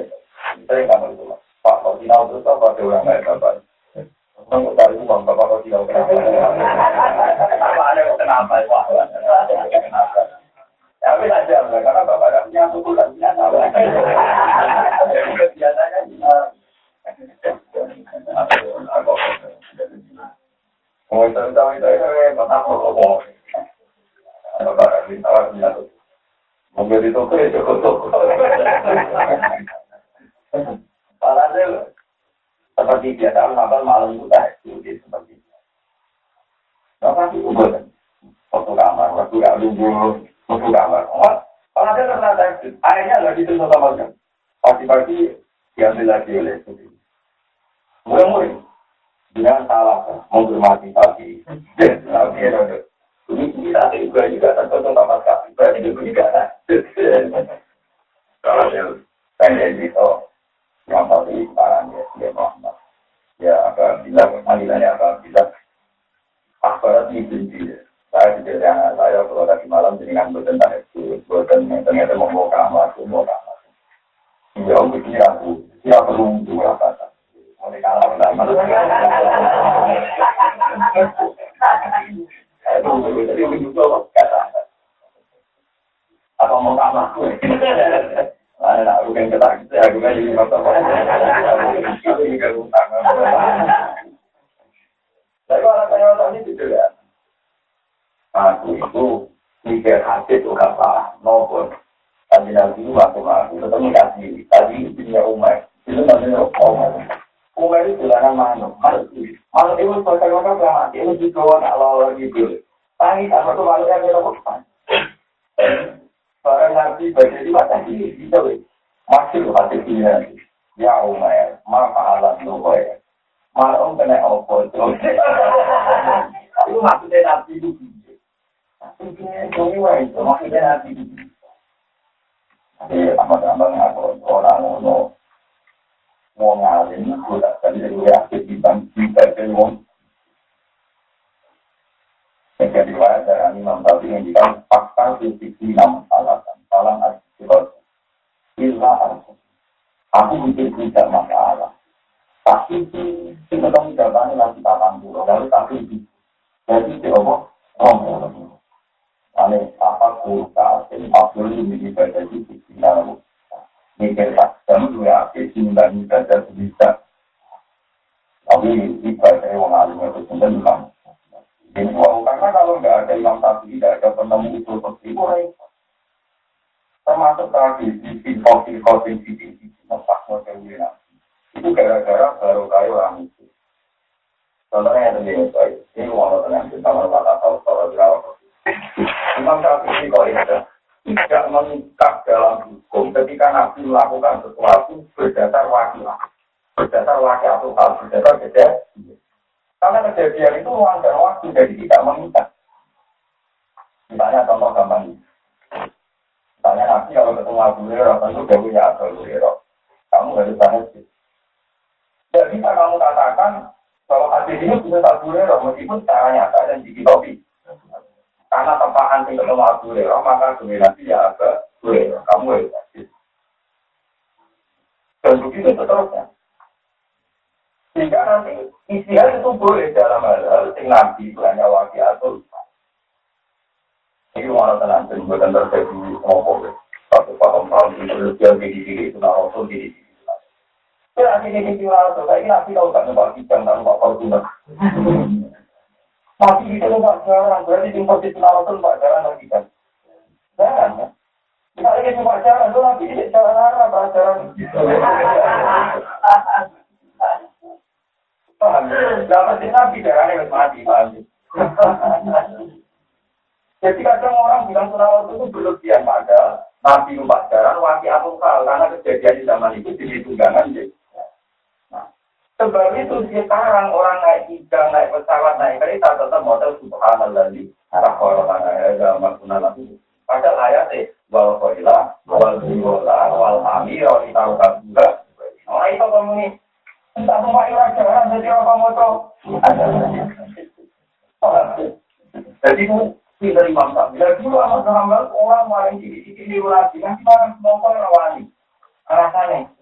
saya nggak mau itu, Pak, tidak terus apa orang lain apa? Kalau tadi itu bang bapak tidak kenapa? Apa ada kenapa? Wah, kenapa? Ya wis aja, karena bapak ada punya suku dan punya salah. Biasanya Oh, itu tahu itu ya, kata apa? Bapak ada minta punya. Mungkin itu tuh cukup cukup. Paralel seperti biasa sahabat malam itu tahajud seperti itu. Bapak itu bukan satu kamar, waktu gak nunggu satu kamar. Oh, kalau ada ternyata tahajud, airnya nggak ditutup sama sekali. Pagi-pagi diambil lagi oleh itu. Mulai-mulai dengan salah menghormati pagi. Ini kita juga juga tergantung sama sekali. Berarti juga Kalau saya itu yang tadi sekarang ya, dia Muhammad. Ya, apa bilang, panggilannya apa bilang, akbarat ini dia. Saya tidak anak saya kalau tadi malam dengan bertentang itu, bertentang ternyata mau kamar, mau kamar. nunggu apa Mulai kalah lama. Apa mau kalah? Aku kan kata gitu, aku kan jadi Tapi utang. Tapi kalau gitu ya. Aku itu mikir hati itu gak maupun tadi waktu aku tetap kasih. Tadi punya itu namanya umat umat itu jalanan manuk. Manuk manuk itu maka bilang mati itu juga nak lawan gitu. Tangi sama tuh yang Barang nanti baca di mata ini bisa weh. Masih hati dia ya umat maka alat ya malam kena opo itu itu maksudnya nanti itu Maksudnya itu maksudnya nanti Jadi tambah-tambah ngaku orang ngono mau ngalim aku tak tadi bintang cinta dari wong. Jika riwayat dari Imam Tabi jika fakta sisi enam alasan salam asirat illa arsu. Aku mikir tidak masalah. Tapi si kita tahu jawabannya lagi tahan dulu lalu tapi jadi coba ngomong. Ane apa empat puluh ini ibadah di sisi lalu. Mikir jam dua akhir simbang ibadah bisa. Tapi ibadah yang alim itu sudah wow, karena kalau nggak ada imam tadi, tidak ada penemu itu seperti itu, termasuk tadi di sisi sisi tempat model itu gara-gara baru kayu orang itu. Contohnya yang begini, ini walau dengan kita melakukan tahu-tahu berapa Imam Syafi'i kok ada tidak mengikat dalam hukum ketika Nabi melakukan sesuatu berdasar wakilah, berdasar wakil atau berdasar kejadian. Karena kejadian itu ruang dan waktu, jadi tidak mengikat. Misalnya contoh gampang. Misalnya Nabi kalau ketemu Abu Hurairah, tentu dia punya Abu Hurairah. Kamu harus tanya sih. Tidak bisa kamu katakan bahwa hadis ini punya Abu Hurairah, meskipun secara nyata dan dikitopi. Karena tempaan tinggal ketemu Abu Hurairah, maka dominasi ya Abu Hurairah. Kamu ya. Dan begitu seterusnya. Sehingga nanti isinya itu boleh dalam hal-hal yang nanti hanya wakil atau ini mana tenang, dan bukan terjadi ngomong. Satu paham paham itu dia di diri itu nah rasul di diri. Ya di diri rasul, saya ini nanti tahu tak nembak kijang kau tuna. Masih itu jalan, berarti di posisi rasul nembak jalan lagi kan? Jangan kan? Kita lagi nembak jalan, itu di jalan arah, jalan. Dapat nabi darahnya mati, paham? Jadi kadang orang bilang sunawat itu berlebihan pada nabi numpak jalan wakil atau hal karena kejadian di zaman itu jadi tunggangan jadi. Nah, sebab itu sekarang orang naik tiga naik pesawat, naik kereta tetap model subhanallah di arah orang naik zaman sunawat Padahal ayatnya wal koila, wal biwola, wal amir, wal tahu juga. Orang itu ini entah orang jalan jadi apa motor. Jadi pinter imam tak. Bila dulu amat hamba orang maling sini di lagi. Nanti semua orang rawani.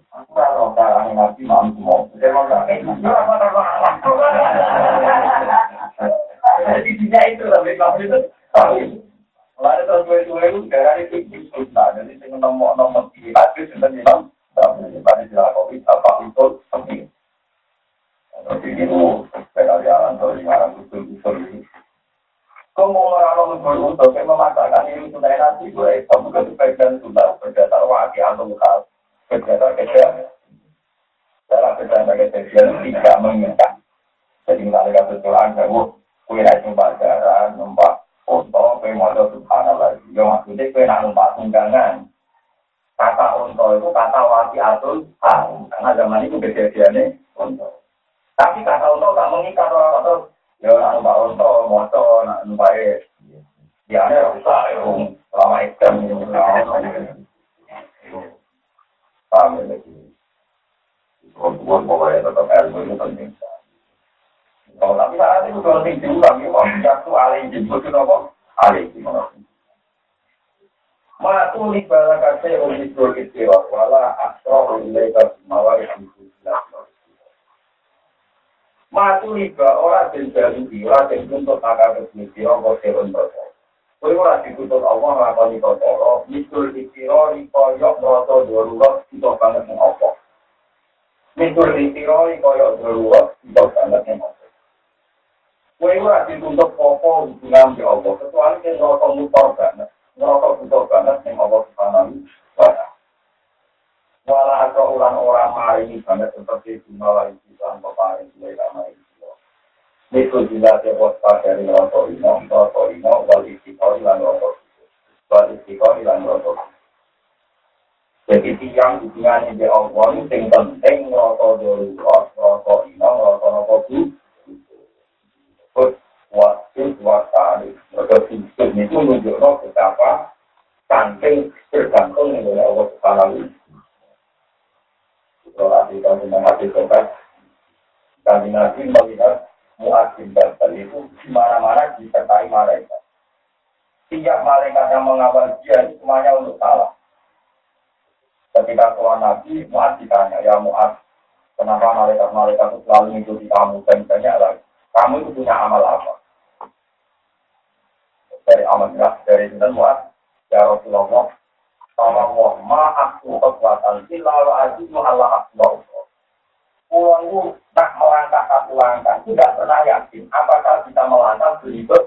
Aku tahu caranya nanti malam semua. Jadi mau tak. Itu apa tak Jadi tidak itu lebih kau itu. Lalu terus gue gue itu itu itu nah jadi saya nomor nomor tiga itu sudah imam. Kopi apa itu penting. Itu memaksakan atau berdasar kejadian tidak mengingat. Jadi misalnya. Ya maksudnya. Kata unta itu kata wakil atau hal. Karena zaman itu kejadiannya unta. Tapi kata unta tak mengikat orang Ya nak numpak moto, nak numpak. Ya ada rusak ya, lama ikan ini. Paham ya lagi. Pokoknya tetap ilmu itu penting. Oh, tapi saat itu kalau tinggi juga, mau jatuh alih jemput itu apa? Alih gimana? Matu li balakase ulit berkecewa, wala asro ulai mawari itu. riba ora den jalui, ora den tuntut maka kebuti apa serun perkara. Kowe ora dituntut Allah nglakoni perkara, misul dikira koyok ngrasa darurat kita banget ning apa. Misul dikira koyok darurat kita banget ning apa. Kowe ora dituntut apa hubungan di Allah, kecuali yen ngrasa mutar banget, ngrasa butuh banget ning Allah subhanahu wa ta'ala. Wala atau ulang orang mari banget seperti bunga lagi Islam peparing mulai lama itu. Itu juga sebut dari rokok ino, rokok ino, wal istiqor ilan rokok Jadi tiang hubungannya di Allah ini yang penting rokok dulu, rokok ino, rokok rokok itu. Terus waktu waktu rokok itu menunjukkan betapa saking dengan Allah Subhanahu hati kami menghati sobat, kami nanti melihat muadzin dan itu di mana-mana disertai malaikat. Tiap malaikat yang mengawal dia itu semuanya untuk salah. Ketika Tuhan Nabi, Muaz ditanya, ya Muaz, kenapa malaikat-malaikat itu selalu mengikuti kamu dan banyak lagi? Kamu itu punya amal apa? Dari amal dari itu Muaz, ya Rasulullah, Allah ma'aku kekuatan lalu azimu Allah akbar. Pulang tak melangkah tidak pernah yakin apakah bisa melangkah berikut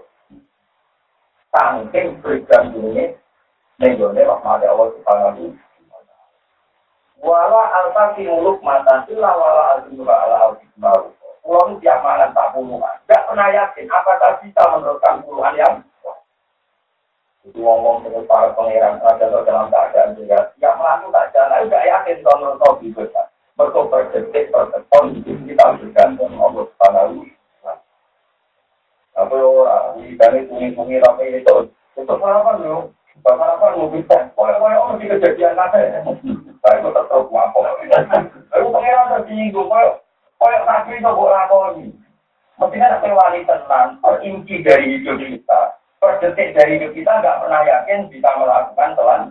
nenggone rahmat Allah subhanahu Wala mata sila wala ala al-hikmah. Pulang tiap malam tak puluhan. Tidak pernah yakin apakah puluhan yang ngomong dengan para pangeran ada dalam keadaan juga nggak melaku tak jalan. Nggak yakin kalau menurut bisa. Kan mereka berdetik berdetik hidup kita bergantung Allah subhanahu apa orang? Di kami bunyi-bunyi ramai itu itu apa lu bapak apa lu bisa. Boleh boleh orang di kejadian apa saya itu tetap apa? Aku pangeran tersinggung kau kau nabi itu boleh lakoni mestinya ada wali tenang inti dari hidup kita per detik dari hidup kita nggak pernah yakin bisa melakukan telan.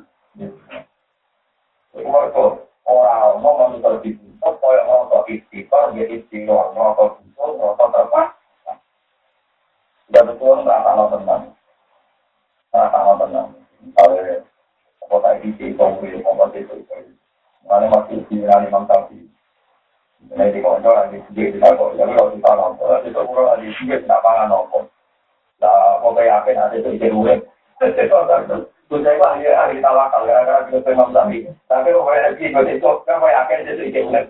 Mereka orang mau menuntut dituntut, kayak merokok istiqor, dia istiqor, merokok tuntut, merokok terpas. Sudah betul merasa no tenang, merasa no tenang. Misalnya kota ini kongsi, kongsi itu, mana masih di Imam Tafi. Ini di konco lagi sedikit tidak kok, jadi kalau kita nonton, itu kurang lagi sedikit tidak pangan nonton. Lah, kok kayak apa nanti itu ide urip. Saya mah ya hari gara-gara kita memang tadi. Tapi kok kayak lagi itu itu kan kayak apa itu ide urip.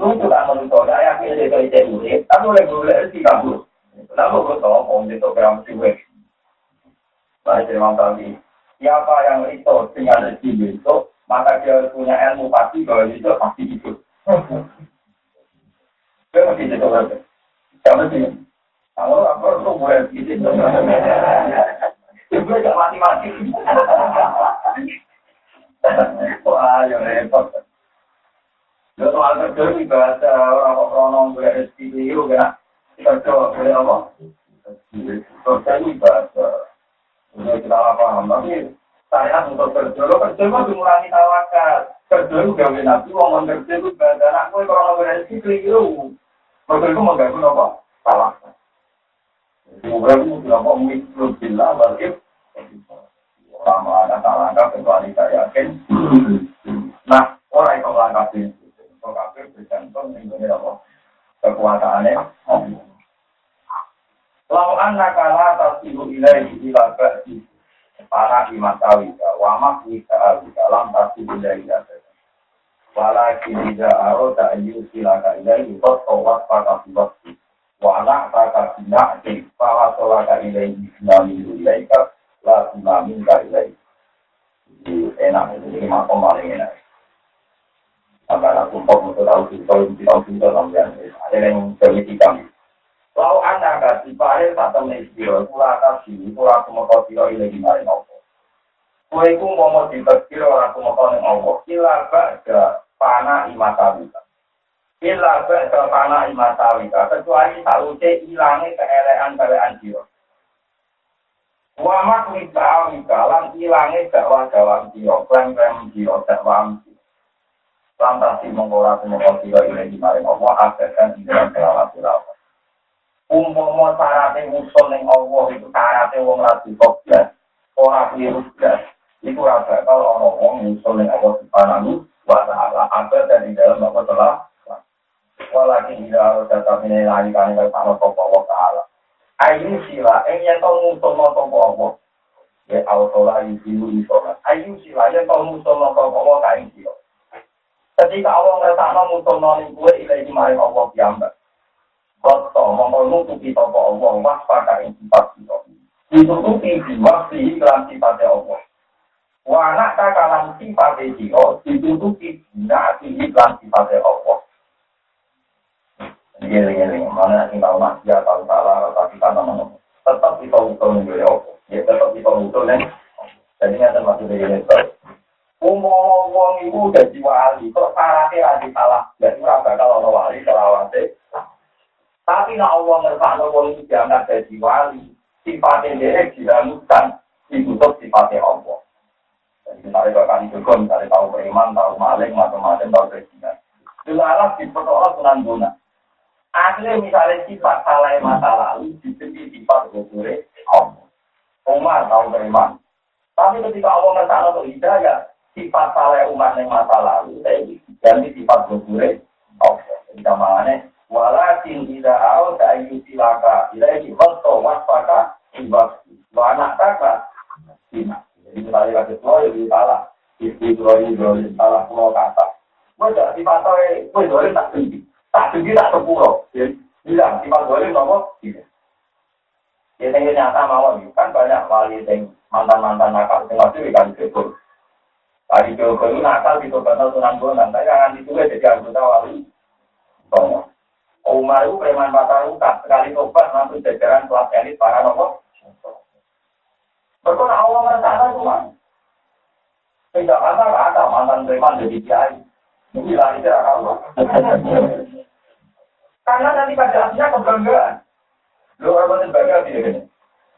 Lu tuh kan menurut saya yakin itu ide urip. Tapi gue sih kamu. Kenapa gue om itu program sih gue. Nah, tadi. Siapa yang itu dengan rezeki itu, maka dia punya ilmu pasti bahwa itu pasti itu. Dia mesti itu. Jangan sih. Kalau apa itu gue gitu. Gue gak mati-mati. Wah, ya repot. Lo soal kerja ini bahasa orang-orang gue rezeki itu kan. Kerja gue apa? Kerja ini bahasa. Ini kita paham. Tapi saya untuk kerja, lo kerja itu mengurangi tawakal. Kerja itu gawe nabi, ngomong kerja itu bahasa gue kalau gue keliru. Kerja itu mengganggu apa? Tawakal. Mubahu berapa mikro yakin. Nah, itu itu. Apa? Ba'di para imatawika wa makwika alika lam tasilu ilaihi Walakin ida aroda ayyusilaka ilaihi Totowat pada waktu Wana taka bina di Fala solaka ilaihi Nami ilaika. La sunamin ka ilaihi Jadi enak. Ini makom paling enak. Sampai aku untuk tahu kita tahu kita sampai Ada yang bermiti kami. Lau anda kasih pare tak temen istiro Kula Kula aku mau siro ilaihi Mari nopo Kue ku mau mau ditekir Orang aku mau kau neng Allah Kila ba'da Pana imata buka Ila ba'da tanah imatawika, kecuali sausé ilange keelean-keelean jiwa. Wa mak wika wika lan ilange dakwah dakwah jiwa, klaim-klaim jiwa dakwah jiwa. lantas si mengkora semua siro ini di maring Allah di dalam kelawat kelawat. Umum syaratnya musuh yang Allah itu syaratnya wong rasi koblas, orang keliru blas. Itu rasa kalau orang wong musuh yang Allah subhanahu wa ta'ala agar dari dalam apa telah Walakin tidak harus tetap ini lagi kan yang sama Allah ta'ala. Ayu sila, eh yang tau musuh no topo Allah. Ya autola yusilu isola. Ayu sila, yang tau musuh no topo Allah kain sila. Ketika Allah ngerasa musuh nolin kue ilai maring Allah kiamat. Koto mongkol nutupi topo Allah was pada sifat kita. Ditutupi diwaksi iklan sifatnya Allah. Wanak kakalan sifatnya dia ditutupi dinasi iklan sifatnya Allah. Gini-gini, mana sih tahu ya tahu salah, tapi karena mana tetap kita utul nih. Ya tetap kita utul nih. Jadi ini adalah maksudnya ini. Umum wong iku dadi wali, kok syaratnya lagi salah. Jadi bakal ono wali selawase. Tapi nek Allah ngersakno wong iki diangkat dadi wali, sifatnya dia diramukan ditutup sifatnya Allah. Jadi misalnya bahkan itu kan misalnya tahu beriman, tahu maling, macam-macam, tahu presiden. Dilarang dipertolak dengan guna. Akhirnya misalnya sifat salah masa lalu, diberi sifat gugure Allah. Umar tahu beriman. Tapi ketika Allah ngersakno untuk hidayah, sifat salah umat yang masa lalu saya ganti sifat bergure oke jadi kamarnya walakin tidak tahu saya silaka tidak ini foto waspada ibas anak kakak jadi misalnya lagi tua jadi salah. Istri tua ini salah. Pulau kata. Gue jadi saya gue jadi tak tak tinggi tak sepuluh bilang sifat gue nomor tiga Ya, nyata mau kan banyak wali yang mantan-mantan nakal, yang masih kan syukur. Tadi Joko itu nakal di Tobat Sunan Bonang, tapi jangan itu jadi anggota wali. Tomo. Umar itu preman patah rukat, sekali tobat langsung jajaran kelas elit para nomor. Berkona Allah merencana cuma. Tidak ada ada mantan preman jadi kiai. Karena nanti pada akhirnya kebanggaan. Lu orang bangga tidak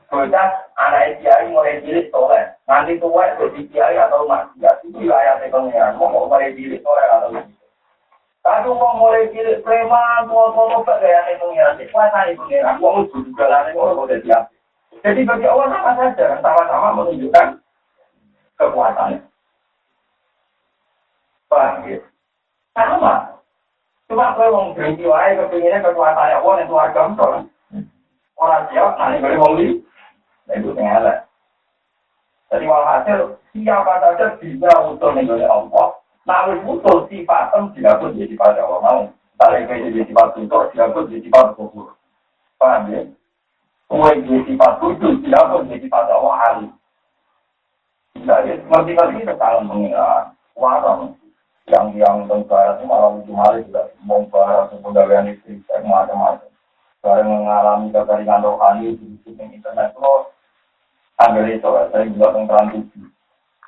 Bocah anak kiai mulai cilik soleh, nanti tua jadi kiai atau maksiat itu wilayah pengiran. Mau mulai cilik soleh atau Tapi mau mulai cilik preman, mau mau mau gaya pengiran, kuasa pengiran, mau juga lah, mau mau jadi Jadi bagi Allah sama saja, sama-sama menunjukkan kekuatannya. Paham ya? Sama. Cuma kalau mau berhenti wae kepinginnya kekuatannya Allah itu agam Orang siap, nanti boleh mau itu ngelak. Jadi walhasil siapa saja bisa utul oleh Allah. Nah, utul sifatem pun jadi pada Allah mau. Kalau itu jadi sifat utul, pun jadi sifat kubur. Paham ya? Kue jadi sifat kudus, pun jadi pada Allah ahli. Jadi, seperti tadi mengira warang yang yang tentara itu malah ujung hari juga membahas kebudayaan itu macam-macam. Barang mengalami kekeringan rohani di internet itu ambil itu saya juga tentang tujuh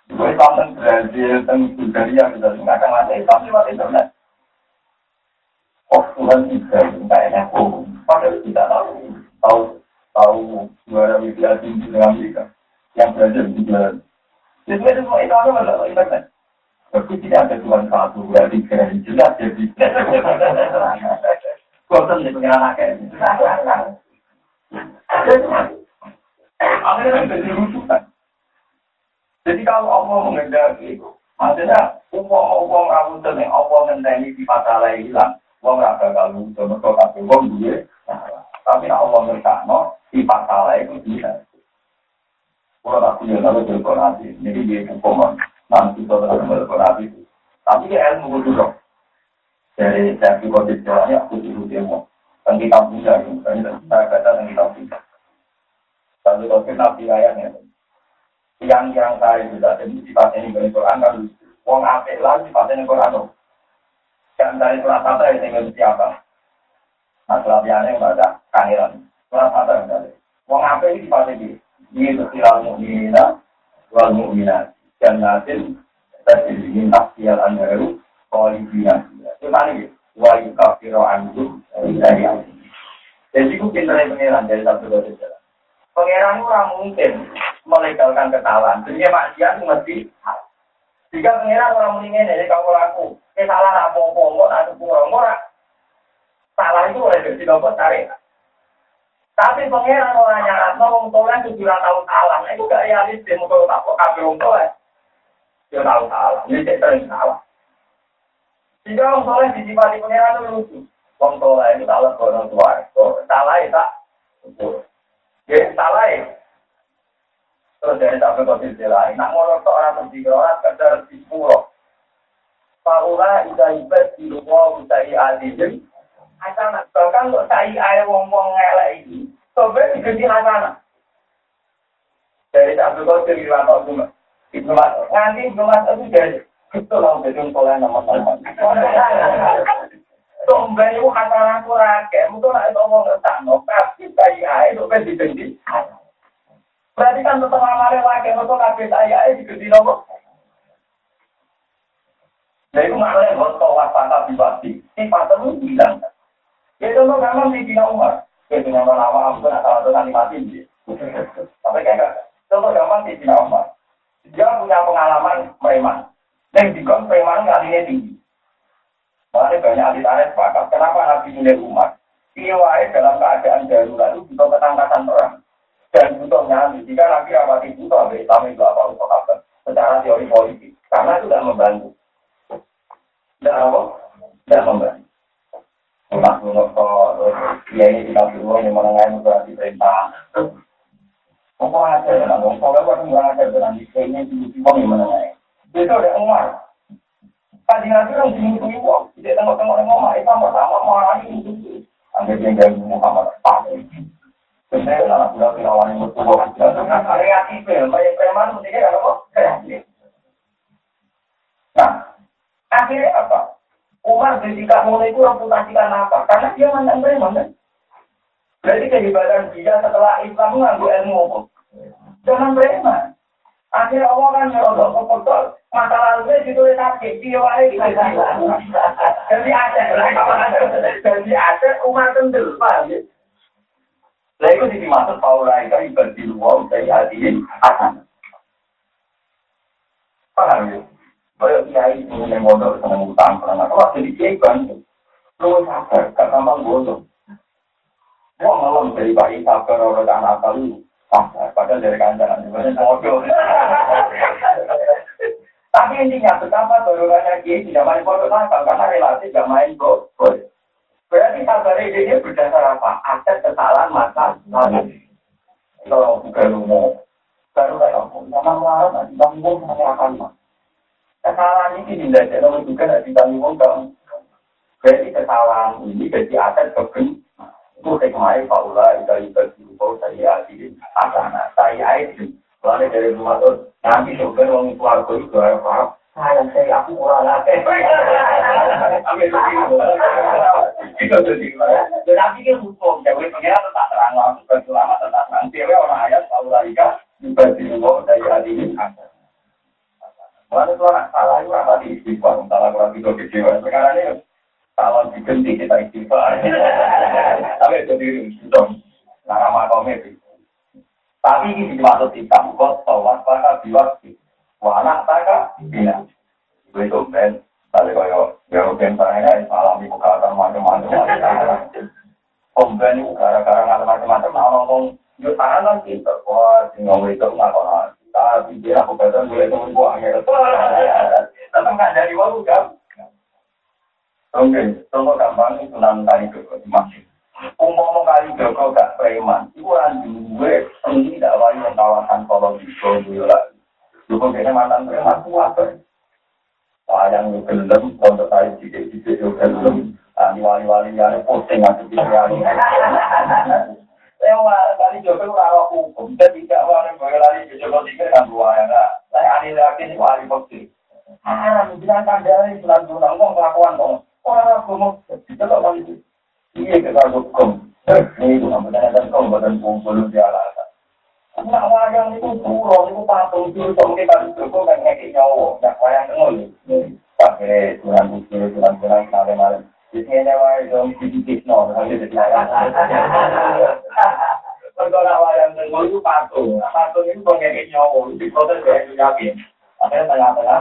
gue tentang Brazil tentang Bulgaria bisa akan ada Islam lewat internet. Oh Tuhan tidak kayaknya oh padahal tidak tahu tahu tahu juara media tinggi dengan Amerika. Yang Brazil juga. Jadi itu semua itu apa internet tapi tidak ada Tuhan satu dua tiga jelas jadi Bosan pengen anaknya. Akhirnya menjadi rujukan. Jadi kalau Allah mengendaki, maksudnya uang-uang rawutan yang Allah mengendaki di masalah hilang, uang rasa kalau itu mereka kasih uang dia, tapi Allah ngertakno di masalah itu bisa. Kalau tak punya lalu berkorasi, jadi dia hukuman nanti kalau tak berkorasi. Tapi dia ilmu dulu. Dari saya juga jalannya aku kita punya, kita kata dan kita punya. Tapi kalau kita ayatnya, yang yang saya sudah ini dari Quran kan, lah sifatnya ini Quran. Dan dari kata itu yang siapa? Nah, surat yang kata yang dari. Wong apik ini itu mu'minah, wal. Dan nasin, tajiriin asyal anharu, kolibina. Itu tadi, wa yukafiro anhu, dari Jadi itu pintarnya pengiran dari satu dua jalan. Pangeran ora mungkin melegalkan kesalahan. Dunia maksiat mesti Jika pengiran orang mendingin dari kamu laku, ini salah apa-apa, nggak ada kurang, nggak salah itu oleh jadi nopo tarik. Tapi pengiran orang nyarat, ngomong tolong tujuh tahun salah, itu gak realistis, mau apa kabel wong tolong. Dia tahu salah, ini saya sering salah. Jika orang tolong disifati pengiran itu lucu, wong tolong itu salah orang tua, salah itu tak, ya salah ya. Terus dari sampai kondisi lain, nak ngolok orang tertiga orang kadar di pulau. Paula ida ibad di rumah usai adilin. Hasanah, bahkan untuk saya air wong-wong ngelak ini, sobat diganti hasanah. Dari sampai kondisi riwayat cuma. Nanti itu itu lah jadi nama-nama. Sombeng itu hasanah kurake, mungkin nak itu ngomong tapi saya itu kan. Berarti kan tetap kabeh saya digede nopo. Nah itu sifat itu bilang. Ya contoh memang di Dina Umar, ya aku nggak nanti. Tapi kayak gampang di Umar. Dia punya pengalaman preman. Dan kon preman kalinya tinggi. Makanya banyak ahli tarikh sepakat. Kenapa Nabi milih Umar? Iya dalam keadaan darurat itu juga ketangkasan perang dan butuh nyali. Jika lagi rapati butuh, ambil Islam itu apa untuk apa? Secara teori politik. Karena itu tidak membantu. Tidak apa? Tidak membantu. Nah, menurut ya ini kita dulu yang menengah itu berarti perintah. Kan nggak di sini yang menengah. Itu ada Umar. Kaji nabi orang sini itu. Tidak tengok-tengok. Itu yang Muhammad. Pasti. Sebenarnya kelawan yang bertubuh. Apa? Nah, akhirnya apa? Umar ketika mulai itu reputasi karena apa? Karena dia mantan preman kan? Berarti kehebatan dia setelah Islam mengambil ilmu apa? Jangan preman. Akhirnya Allah kan nyerobok ke betul. Masa lalunya ditulis sakit, dia wae Jadi ada, jadi ada Umar kendel, Pak. Lah itu dimaksud Paula itu ibadah wa dari hadirin akan. Paham ya? Kalau kiai mengenai modal senang utang, karena kalau jadi kiai bantu, lu sabar, gak gampang bodoh. Gua malam dari bayi sabar orang anak kali, sabar, padahal dari kandangan juga bodoh. Tapi intinya betapa dorongannya kiai tidak main bodoh nakal karena relasi gak main bodoh. Berarti sabar ini berdasar apa? Aset kesalahan masa lalu. Kalau bukan umum, baru kayak aku, sama melarat, nanti tanggung mah. Kesalahan ini tidak nomor juga nanti tanggung kamu. Berarti kesalahan ini jadi aset kebun. Itu hikmahnya Paula, itu itu itu saya adilin. Asana, saya itu. Soalnya dari rumah tuh, nanti sopir orang keluarga itu apa? Saya saya aku kurang lagi. Tetapi kan hukum, jadi pengiran tetap terang langsung berselama tetap orang ayat juga di luar dari hari ini ada. Mana tuh anak salah itu apa di istighfar, salah kurang tidur kecewa. Sekarang ini kalau diganti kita istighfar. Tapi itu diri dong. Nah, nama komedi. Tapi ini dimaksud hitam, kok tawar pada biwak Wala taka bina. Gue itu ben, tadi kaya ya ben saya alami kekalahan macam-macam. Komplain itu gara-gara macam-macam, nah ngomong yuk tangan kan kita, wah tinggal itu nggak kau Tapi aku kata gue itu tetap nggak dari waktu kan. Oke, contoh gampang itu nanti ke masih. Umum kali Joko gak preman, itu kan gue sendiri tidak wali kawasan kalau di Boyolali. Dukung kayaknya mantan preman kuat kan. Sayang lu gelem, untuk saya jidik-jidik lu gelem. Ani wali-wali yang posting aku di wali. Lewat kali Joko rawat hukum, dan tidak wali boleh lari Joko tiga kan dua ya enggak. Saya ani lagi wali posting. Ah, bilang tanda ini bulan bulan kok kelakuan dong. Orang kali itu. Iya kita kau badan itu itu patung, itu kita kan itu jadi wayang. Kalau itu patung, patung itu ngeki nyawa. Di proses dari itu yakin. Akhirnya tengah-tengah,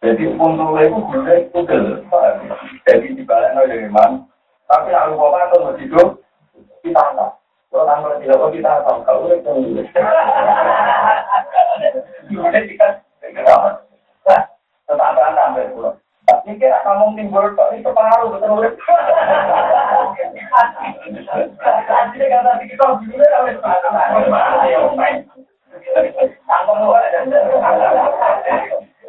Jadi puntel itu gula itu Jadi dibalik dari mana? Tapi nak lupa kan kalau hidup kita nggak. Kalau tanpa tidak kita tahu kalau itu. Kemudian kita tetap tambah pulau. Mikir kamu timbul kok itu pengaruh betul betul. Jadi kata kita dulu harus Tanggung Lagi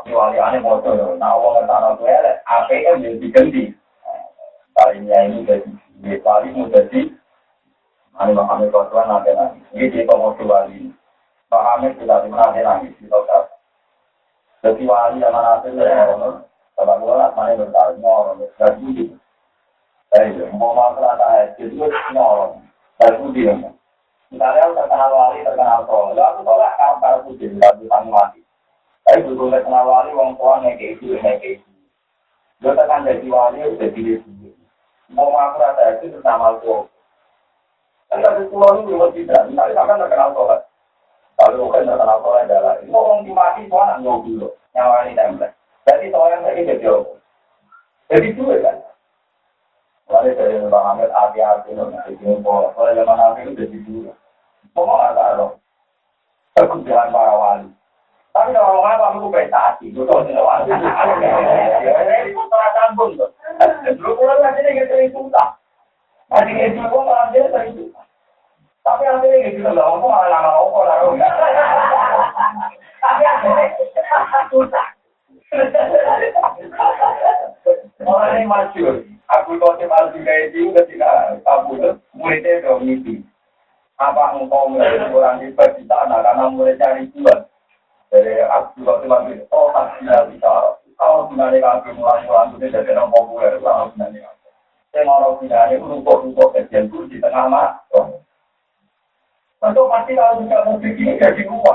Tapi wali ane motor, nah Allah ngertakno gue apik kan jadi diganti. Kalinya ini jadi wali mau jadi Ani Muhammad Rasulullah nanti nanti. Ini di tomo wali. Tidak di mana nanti di tokat. Jadi wali yang mana itu ya, kalau gue lah mana bertaruh nyolong, gak budi. Eh, mau masalah tak itu nyolong, gak budi. Misalnya terkenal wali, terkenal tol, lalu tolak kalau para putih, gak bisa mati. Tapi betul terkenal wali, wong tua ngeke itu, ngeke itu. Gue tekan jadi wali, udah diri sendiri. Mau masalah tak itu terkenal tol. Karena di pulau ini belum tidak, misalnya sampai terkenal sholat. Kalau bukan terkenal sholat adalah, itu orang dimati sholat nggak dulu, ini template. Jadi sholat lagi jadi apa? Jadi dua kan. Mulai dari Bang Ahmed hati-hati loh, nanti pola. Soalnya zaman nanti itu jadi dua. Mau nggak tahu? Kebutuhan para wali. Tapi kalau orang aku itu. Ini pun salah sambung tuh. Dulu pulang nanti gitu susah. Nanti itu malah dia tapi akhirnya gitu loh, aku malah lama lah. Tapi akhirnya susah. Orang ini masyur. Aku kau cepat juga itu ketika kabur muridnya udah mimpi. Apa engkau mulai orang di sana karena mulai cari bulan. Jadi aku cepat itu, oh tak bisa. Kalau sebenarnya kaki mulai-mulai itu jadi orang populer, kalau sebenarnya. Saya mau itu rumput-rumput kecil di tengah mak. Tentu pasti kalau bisa mobil ini jadi rumah.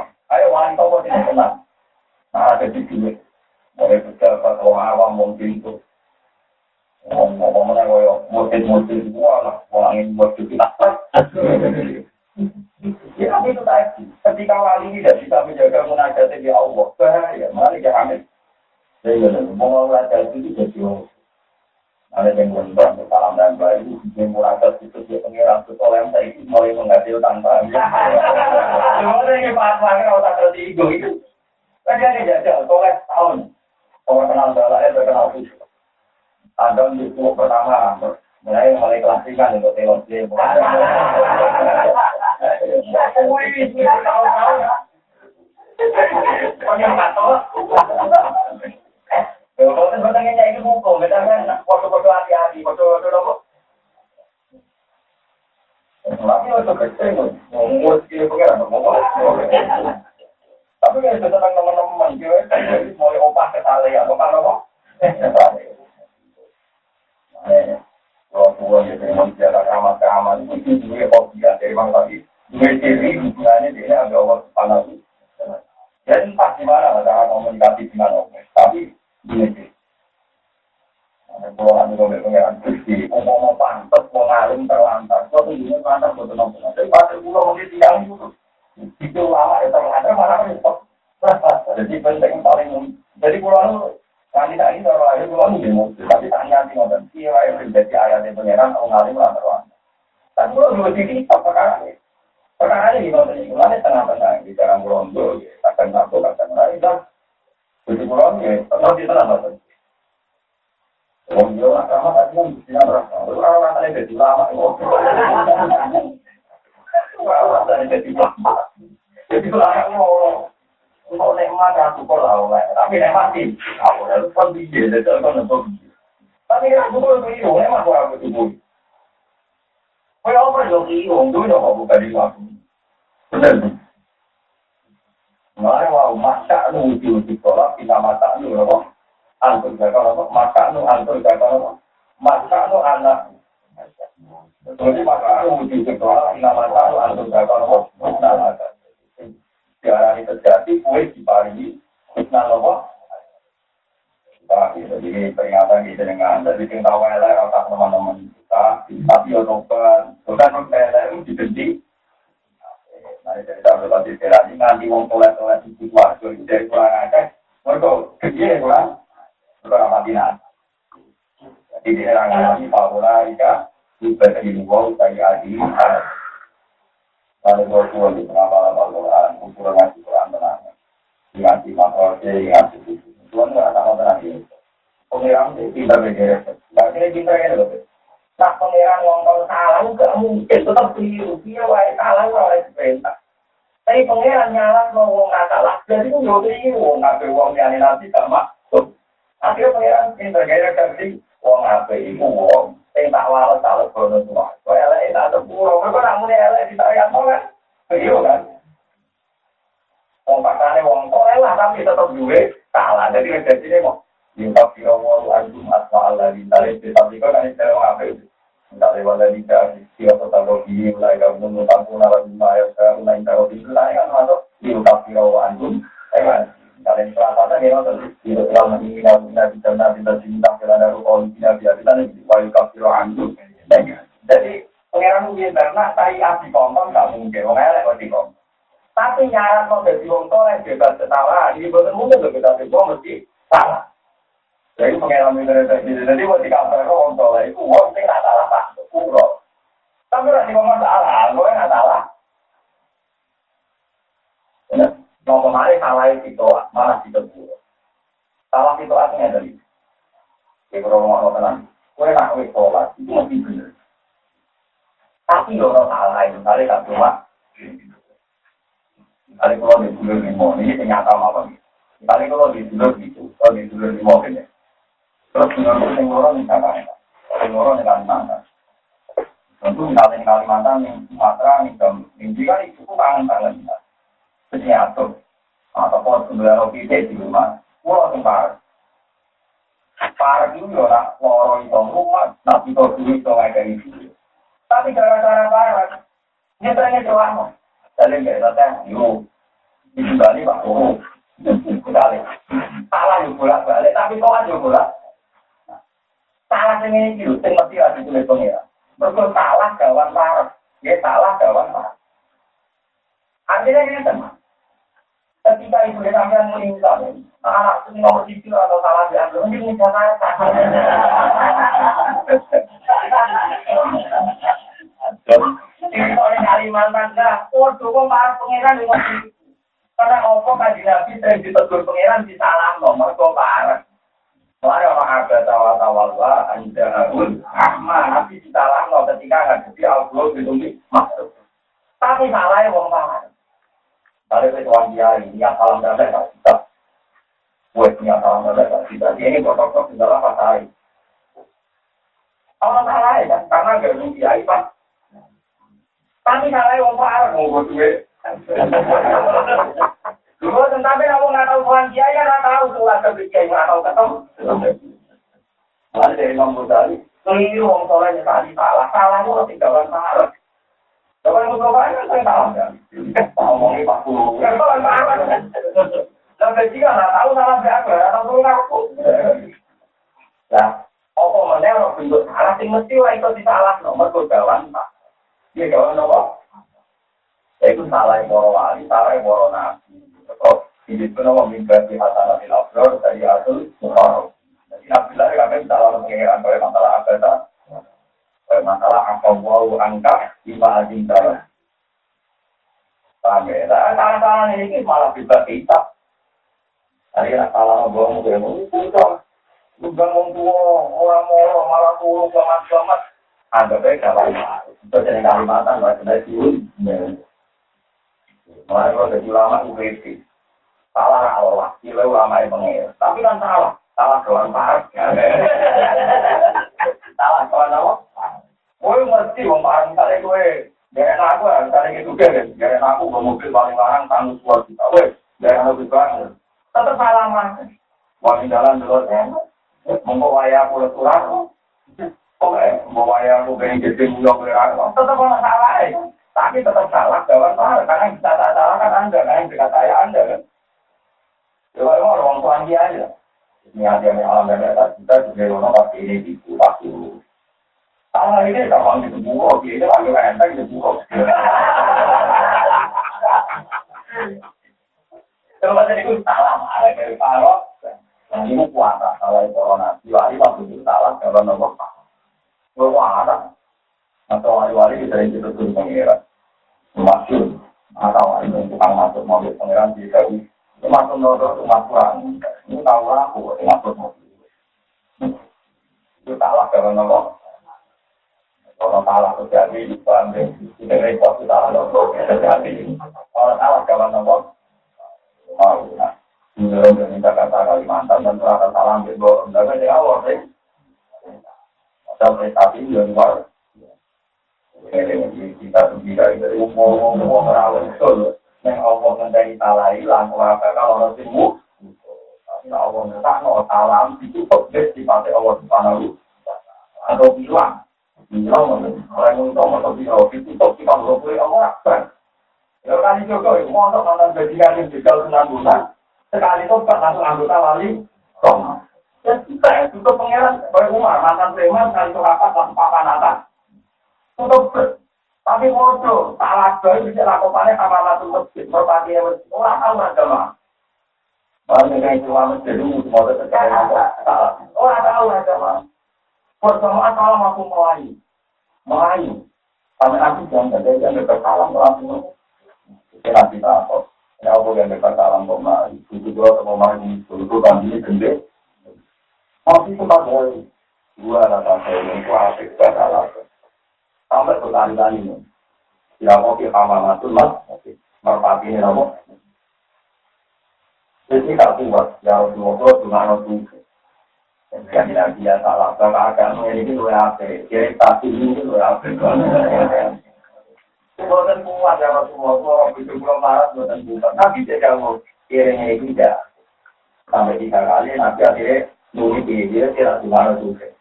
Maka terjadi kue diparingi husna apa jadi peringatan kita dengan jadi kita tahu tapi kau aja bolak. Salah yang ini yuk, yang mesti ada tulis pengira. Mereka salah kawan parah, dia salah kawan parah. Artinya ini teman. Ketika ibu dan sampean meninggal, anak itu nomor sisi atau salah diambil, mungkin bisa Ini oleh Kalimantan, nah, waduh, kok para pengiran di Karena opo kaji nabi sering ditegur pengiran di salah nomor kok parah. Mari orang tawa-tawa anda harus ahmad, nabi di salah nomor ketika jadi Allah itu masuk. Tapi salah ya wong parah. Kalau dia ini yang salam dada nggak bisa. Gue punya salam dada nggak bisa. Dia ini kotor-kotor di dalam pasari. Kalau salah ya, karena gak kiai pak. Tapi salah yang parah mau duit. Dulu tetapi kamu nggak tahu tuan kiai ya nggak tahu tuh ada kiai nggak tahu ketemu. Ada dari Imam Ghazali, keliru wong solehnya tadi salah, salah itu tinggalan parah. Kalau yang mutlak kan saya tahu kan. Ngomongin Pak Guru. Dan ketika nggak tahu salah siapa, atau tuh ngaku. Nah, apa mana orang bentuk salah sih mesti lah itu disalah nomor kegawan Pak. Iya kawan nomor. Itu salah yang wali, salah yang nabi. Ini pun nama mimpi hasanah di labdor dari asul muharram. Jadi nabi lah kami salah mengingatkan masalah agama masalah apa wow angka lima adinta. Paham ya? Nah, salah-salah ini malah bisa kita. Ini salah ngomong ngomong itu Udah mau tua, orang mau malah tua, selamat selamat. Anggap baik kalau itu jadi Kalimantan, nggak kena siun. Mulai kalau jadi ulama UPP, salah Allah, kira ulama yang pengir. Tapi kan salah, salah kawan parah. Salah kawan apa? Kowe mesti wong parang misalnya kowe enak aku, misalnya gitu kan, enak aku bawa mobil paling larang tanggung suara kita, gak enak aku banget. Tetap salah mas. Wong jalan dulu, Monggo waya aku leturan. Oke, mau waya aku pengen gede mulok berapa. Tetap orang salah ya. Tapi tetap salah, jawab salah. Karena kita tak salah kan anda, karena yang dekat anda kan. Ya, emang orang tua dia aja. Yang alam dan atas kita juga ini di. Salah ini kalau di buku, ini lagi enteng di. Kalau itu salah, ada dari kalau Nah, ini kalau. Wali waktu itu salah kalau nomor Kalau atau wali-wali yang. Masuk atau wali yang masuk mobil di. Nomor rumah kurang. Ini tahu aku masuk mobil. Mau untuk bajingan yang juga senang bulan. Sekali itu langsung anggota wali Roma. Dan kita ya, itu pangeran Bapak Umar, mantan preman, kali itu apa, langsung papan atas. Tutup tapi bodoh, salah bayi bisa lakukannya sama masuk masjid, merpati yang masjid, orang tahu agama. Banyak yang keluar masjid itu salah. Orang tahu agama. Bersamaan salam aku melayu. Melayu. Sampai nanti jangan ada yang bersalam langsung. Kita nanti tahu. Ya apa yang dekat alam koma, itu dua koma ini, itu tadi gede. Masih sempat dari dua rata saya yang kuat dekat alam. Sampai ini. Ya mau kita matur mas, merpati ini apa? Jadi tak kuat, ya Rasulullah cuma nonton. Jadi nanti ya salah, kalau agama ini dua apa? Jadi pasti ini dua apa? Bukan kuat ya Rasulullah, orang itu belum marah, bukan kuat. Nabi tidak mau kirimnya itu tidak. Sampai tiga kali, Nabi akhirnya nuri di dia, tidak di mana juga.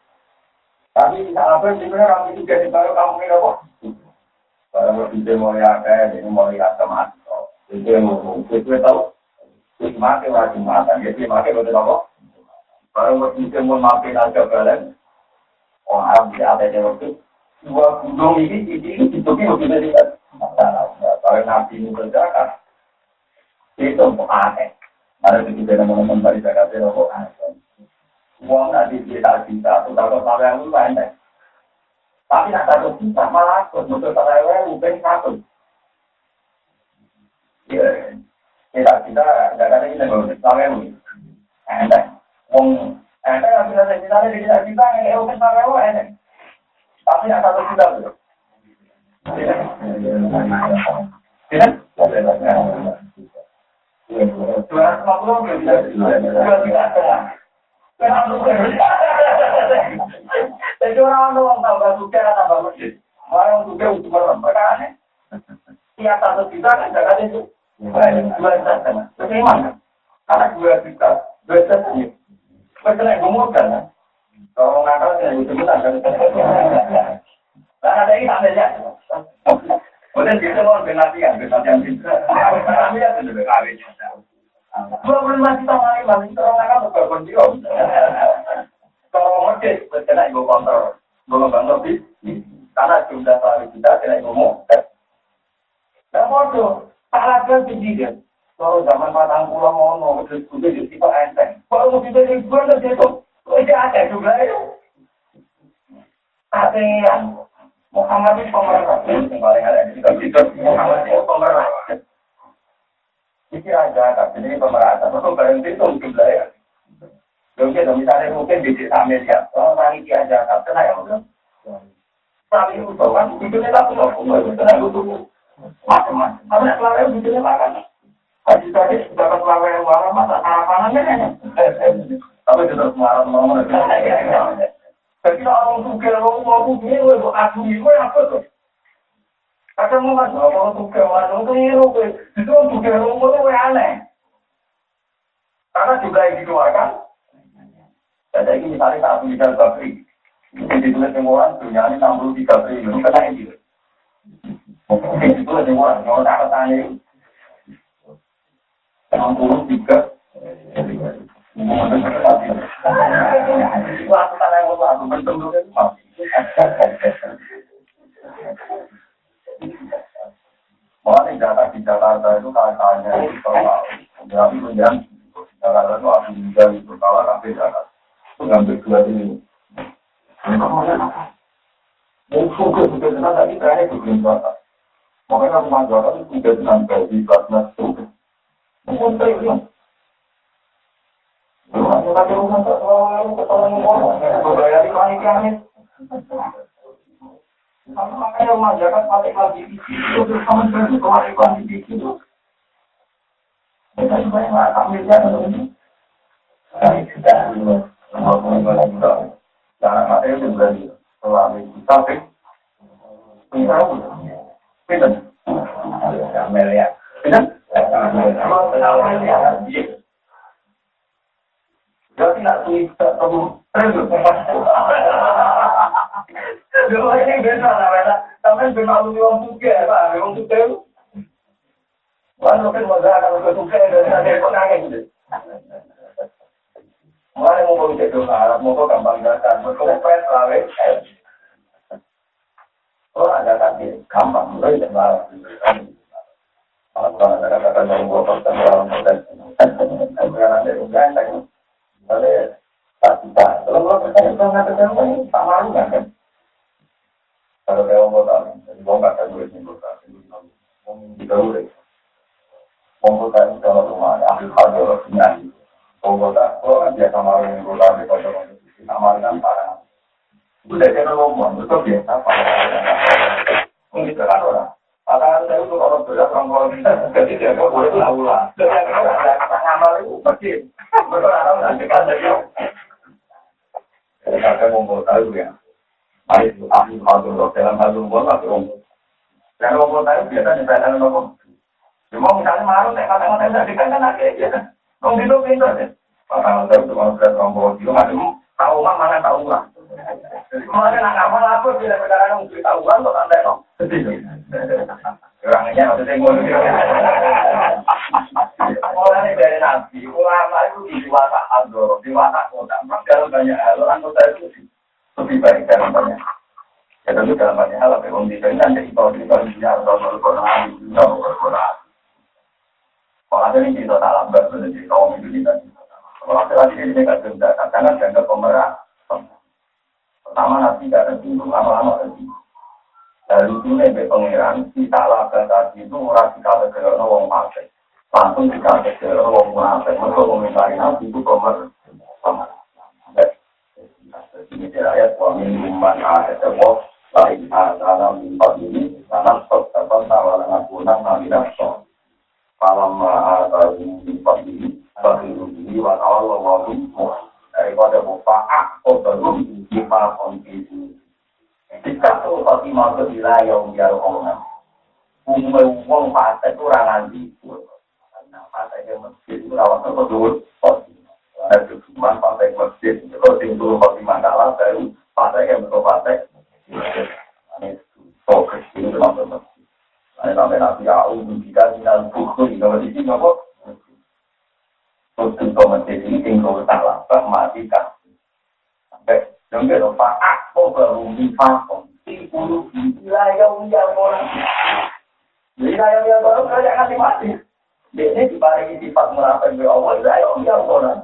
Tapi apa sebenarnya orang itu jadi baru kamu ini apa? Barang berpikir mau ya kayak ini mau lihat sama Itu mau, itu tahu. Itu mati wajib mata, jadi mati betul apa? Barang berpikir mau maafin aja kalian. Orang ada yang waktu dua gunung ini ini itu lebih dari masalah. Kalau nabi itu berjalan, itu aneh. Ada di teman-teman dari Jakarta itu aneh. Uang nanti kita bisa, kau sampai yang lupa ente. Tapi nak satu juta malah ikut untuk sampai bukan satu. Ya, kita kita Jakarta kita nggak bisa sampai lu. Ente, uang ente nggak bisa kita kita kita yang bukan sampai lu ente. Tapi yang satu juta tuh. Tidak. Tidak. Dua ratus lima puluh belum bisa. Dua juta Jadi orang orang tambah suka tambah masjid. Orang suka untuk berperkara nih. Tiap satu juta kan jangan itu. Dua juta. Bagaimana? Karena dua juta. Dua juta ini. Masalah gemuk kan? Kalau tidak bisa menang kan? Karena ada ini ada ya. Kemudian mau benatian, benatian kita. Kami ya sudah kawin. Dua puluh lima juta kali masih orang nakal berkorban. Kalau masjid kena ibu kontrol, belum bang lebih. Karena jumlah kali kita kena ibu mau. Dan bodoh, salah kan tinggi kan. Kalau zaman matang pulau mau terus udah jadi enteng. Kalau mau jadi gue udah itu, ada juga itu. Ada Muhammad itu pemerintah. Yang paling ada di kita Muhammad itu pemerintah. Ini aja, tapi ini pemerintah. Itu berhenti itu jumlah ya. Mungkin misalnya mungkin di desa Amerika, orang panitia Jakarta, kena ya udah. Tapi itu kan, itu kita punya itu kena itu macam-macam. Tapi kalau yang bikinnya makan, tadi dapat yang warna masa harapannya kan? Tapi tetap marah mau Jadi orang suka orang mau punya, gue aku ini apa tuh? Kadang mau masuk orang suka orang tuh ini itu suka orang mau aneh. Karena juga yang dikeluarkan jadi ini misalnya saat misal Bakri, itu ditulis yang orang dunia ini 63 triliun, kena ini. Mungkin ditulis yang orang, kalau tak tanya 63 Waktu tanah yang waktu bentuk itu Mulai data di Jakarta itu katanya itu kalau tapi Jakarta itu aku juga itu kalau sampai Jakarta mengambil dua ini. Sudah tenang tadi terakhir berapa. Makanya rumah Jawa itu tenang gaji kelas itu. Makanya rumah itu. Kita kita Amelia kita kalau ada kok nangis. Mau gampang datang, tadi dan model, karena kita. Kalau itu kan? Kalau nggak kalau kan parah. Udah jadi ngomong, itu biasa parah. Mungkin kan orang. Padahal saya orang jadi boleh tahu lah. Kan tahu ya. Mari ahli kalau dalam hal ngomong atau ngomong. Jangan ngomong tahu biasa nyepelkan ngomong. Cuma misalnya malu, saya kan kan ada ya. Itu tahu mana tahu lah. Kemarin nak ngapal apa bila sekarang mungkin tahu kan kok anda dong. Orangnya maksudnya ngono. Mulai dari nabi, ulama itu di watak agor, di kota. Dalam banyak hal orang kota itu lebih baik dalam banyak. Ya tentu dalam banyak hal, tapi orang di sini nanti kalau di kalau di atau kalau Quran, kalau Quran. Kalau ada yang kita salah benar di kaum itu kita. Kalau ada lagi ini nggak denda, karena dianggap pemerah. Pertama nanti nggak ada bingung, lama-lama bingung. Dari itu nih pangeran kita lakukan tadi itu orang kita ke wong partai. Langsung kita ke wong munafik. Mereka komentari nanti itu pemer. Ini ayat wa min man ada Allah lain ada mimpi ini karena stok terbang tawaran aku nang namidah Falamma atahu bifadli Tuh Fatimah ke wilayah Umbial Kona Umar wong fase itu Karena fase ke masjid itu cuma fase Kalau tinggal Fatimah kalah baru fase ke masjid fase Ini itu nonton masjid. Ini sampai nabi au jika minal bukhuri kalau di sini apa? Komentar ini tinggal salah, mati kan. Sampai jangan lupa. Aku baru dipasang di bulu wilayah yang orang. Wilayah yang baru kerja ngasih mati. Ini dibarengi sifat merapai ke Allah, wilayah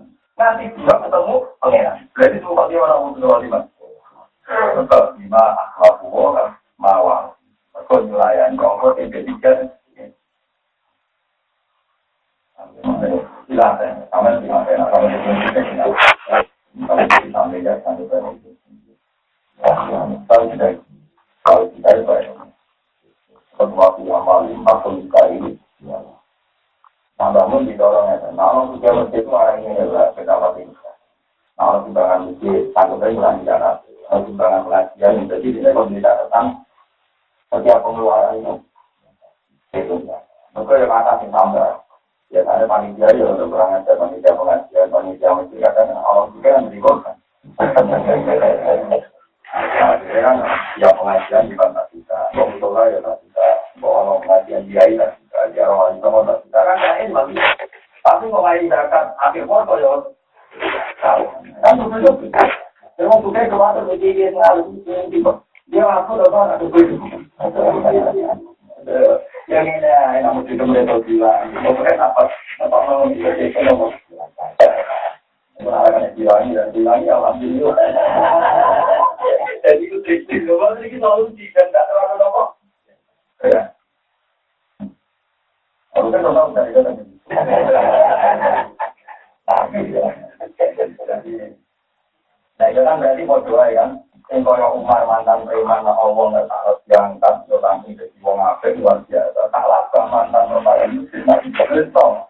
Kristo.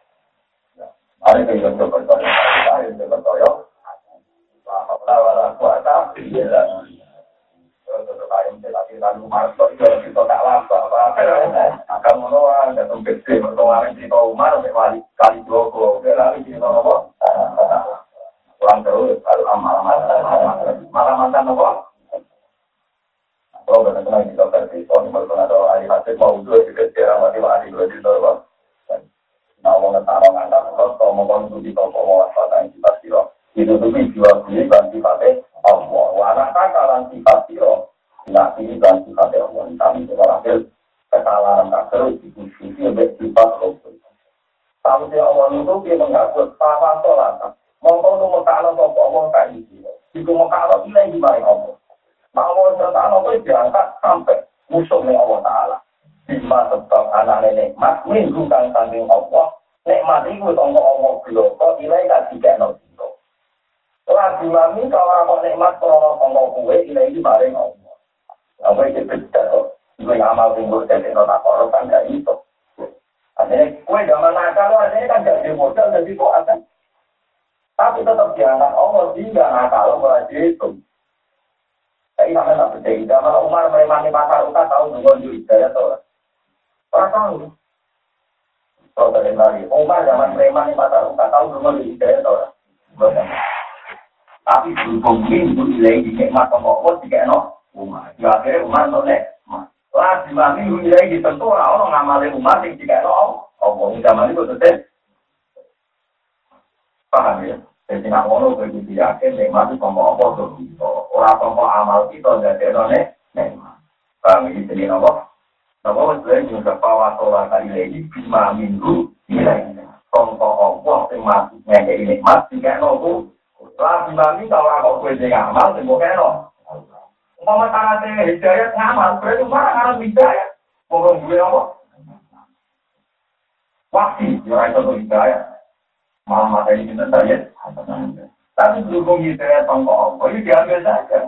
Mari kita coba berdoa, mari kita berdoa. Bahwa wala kuasa illa lalu marto itu kita tak lama apa maka mono ada tempat sih berdoa kita umar umat oleh lah di mami dunia ini tentu orang ngamali umat yang jika Allah. Allah zaman itu tetap paham ya? Jadi nak mau bagi dia yakin nikmat itu tombol apa tuh kita. Orang tombol amal kita jadi none nikmat. Paham ini jadi nopo nopo sebenarnya juga pawatola kali lagi di mami minggu nilai tombol Allah yang mati nyari nikmat jika nopo lah di mami kalau aku bagi amal sih bukan yang hidayat ngamal, berarti mana ngaram hidayat? Ngomong gue apa? Wasi, ya itu tuh hidayat. Malah mata ini kita tanya, tapi berhubung hidayat sama Allah, itu diambil saja.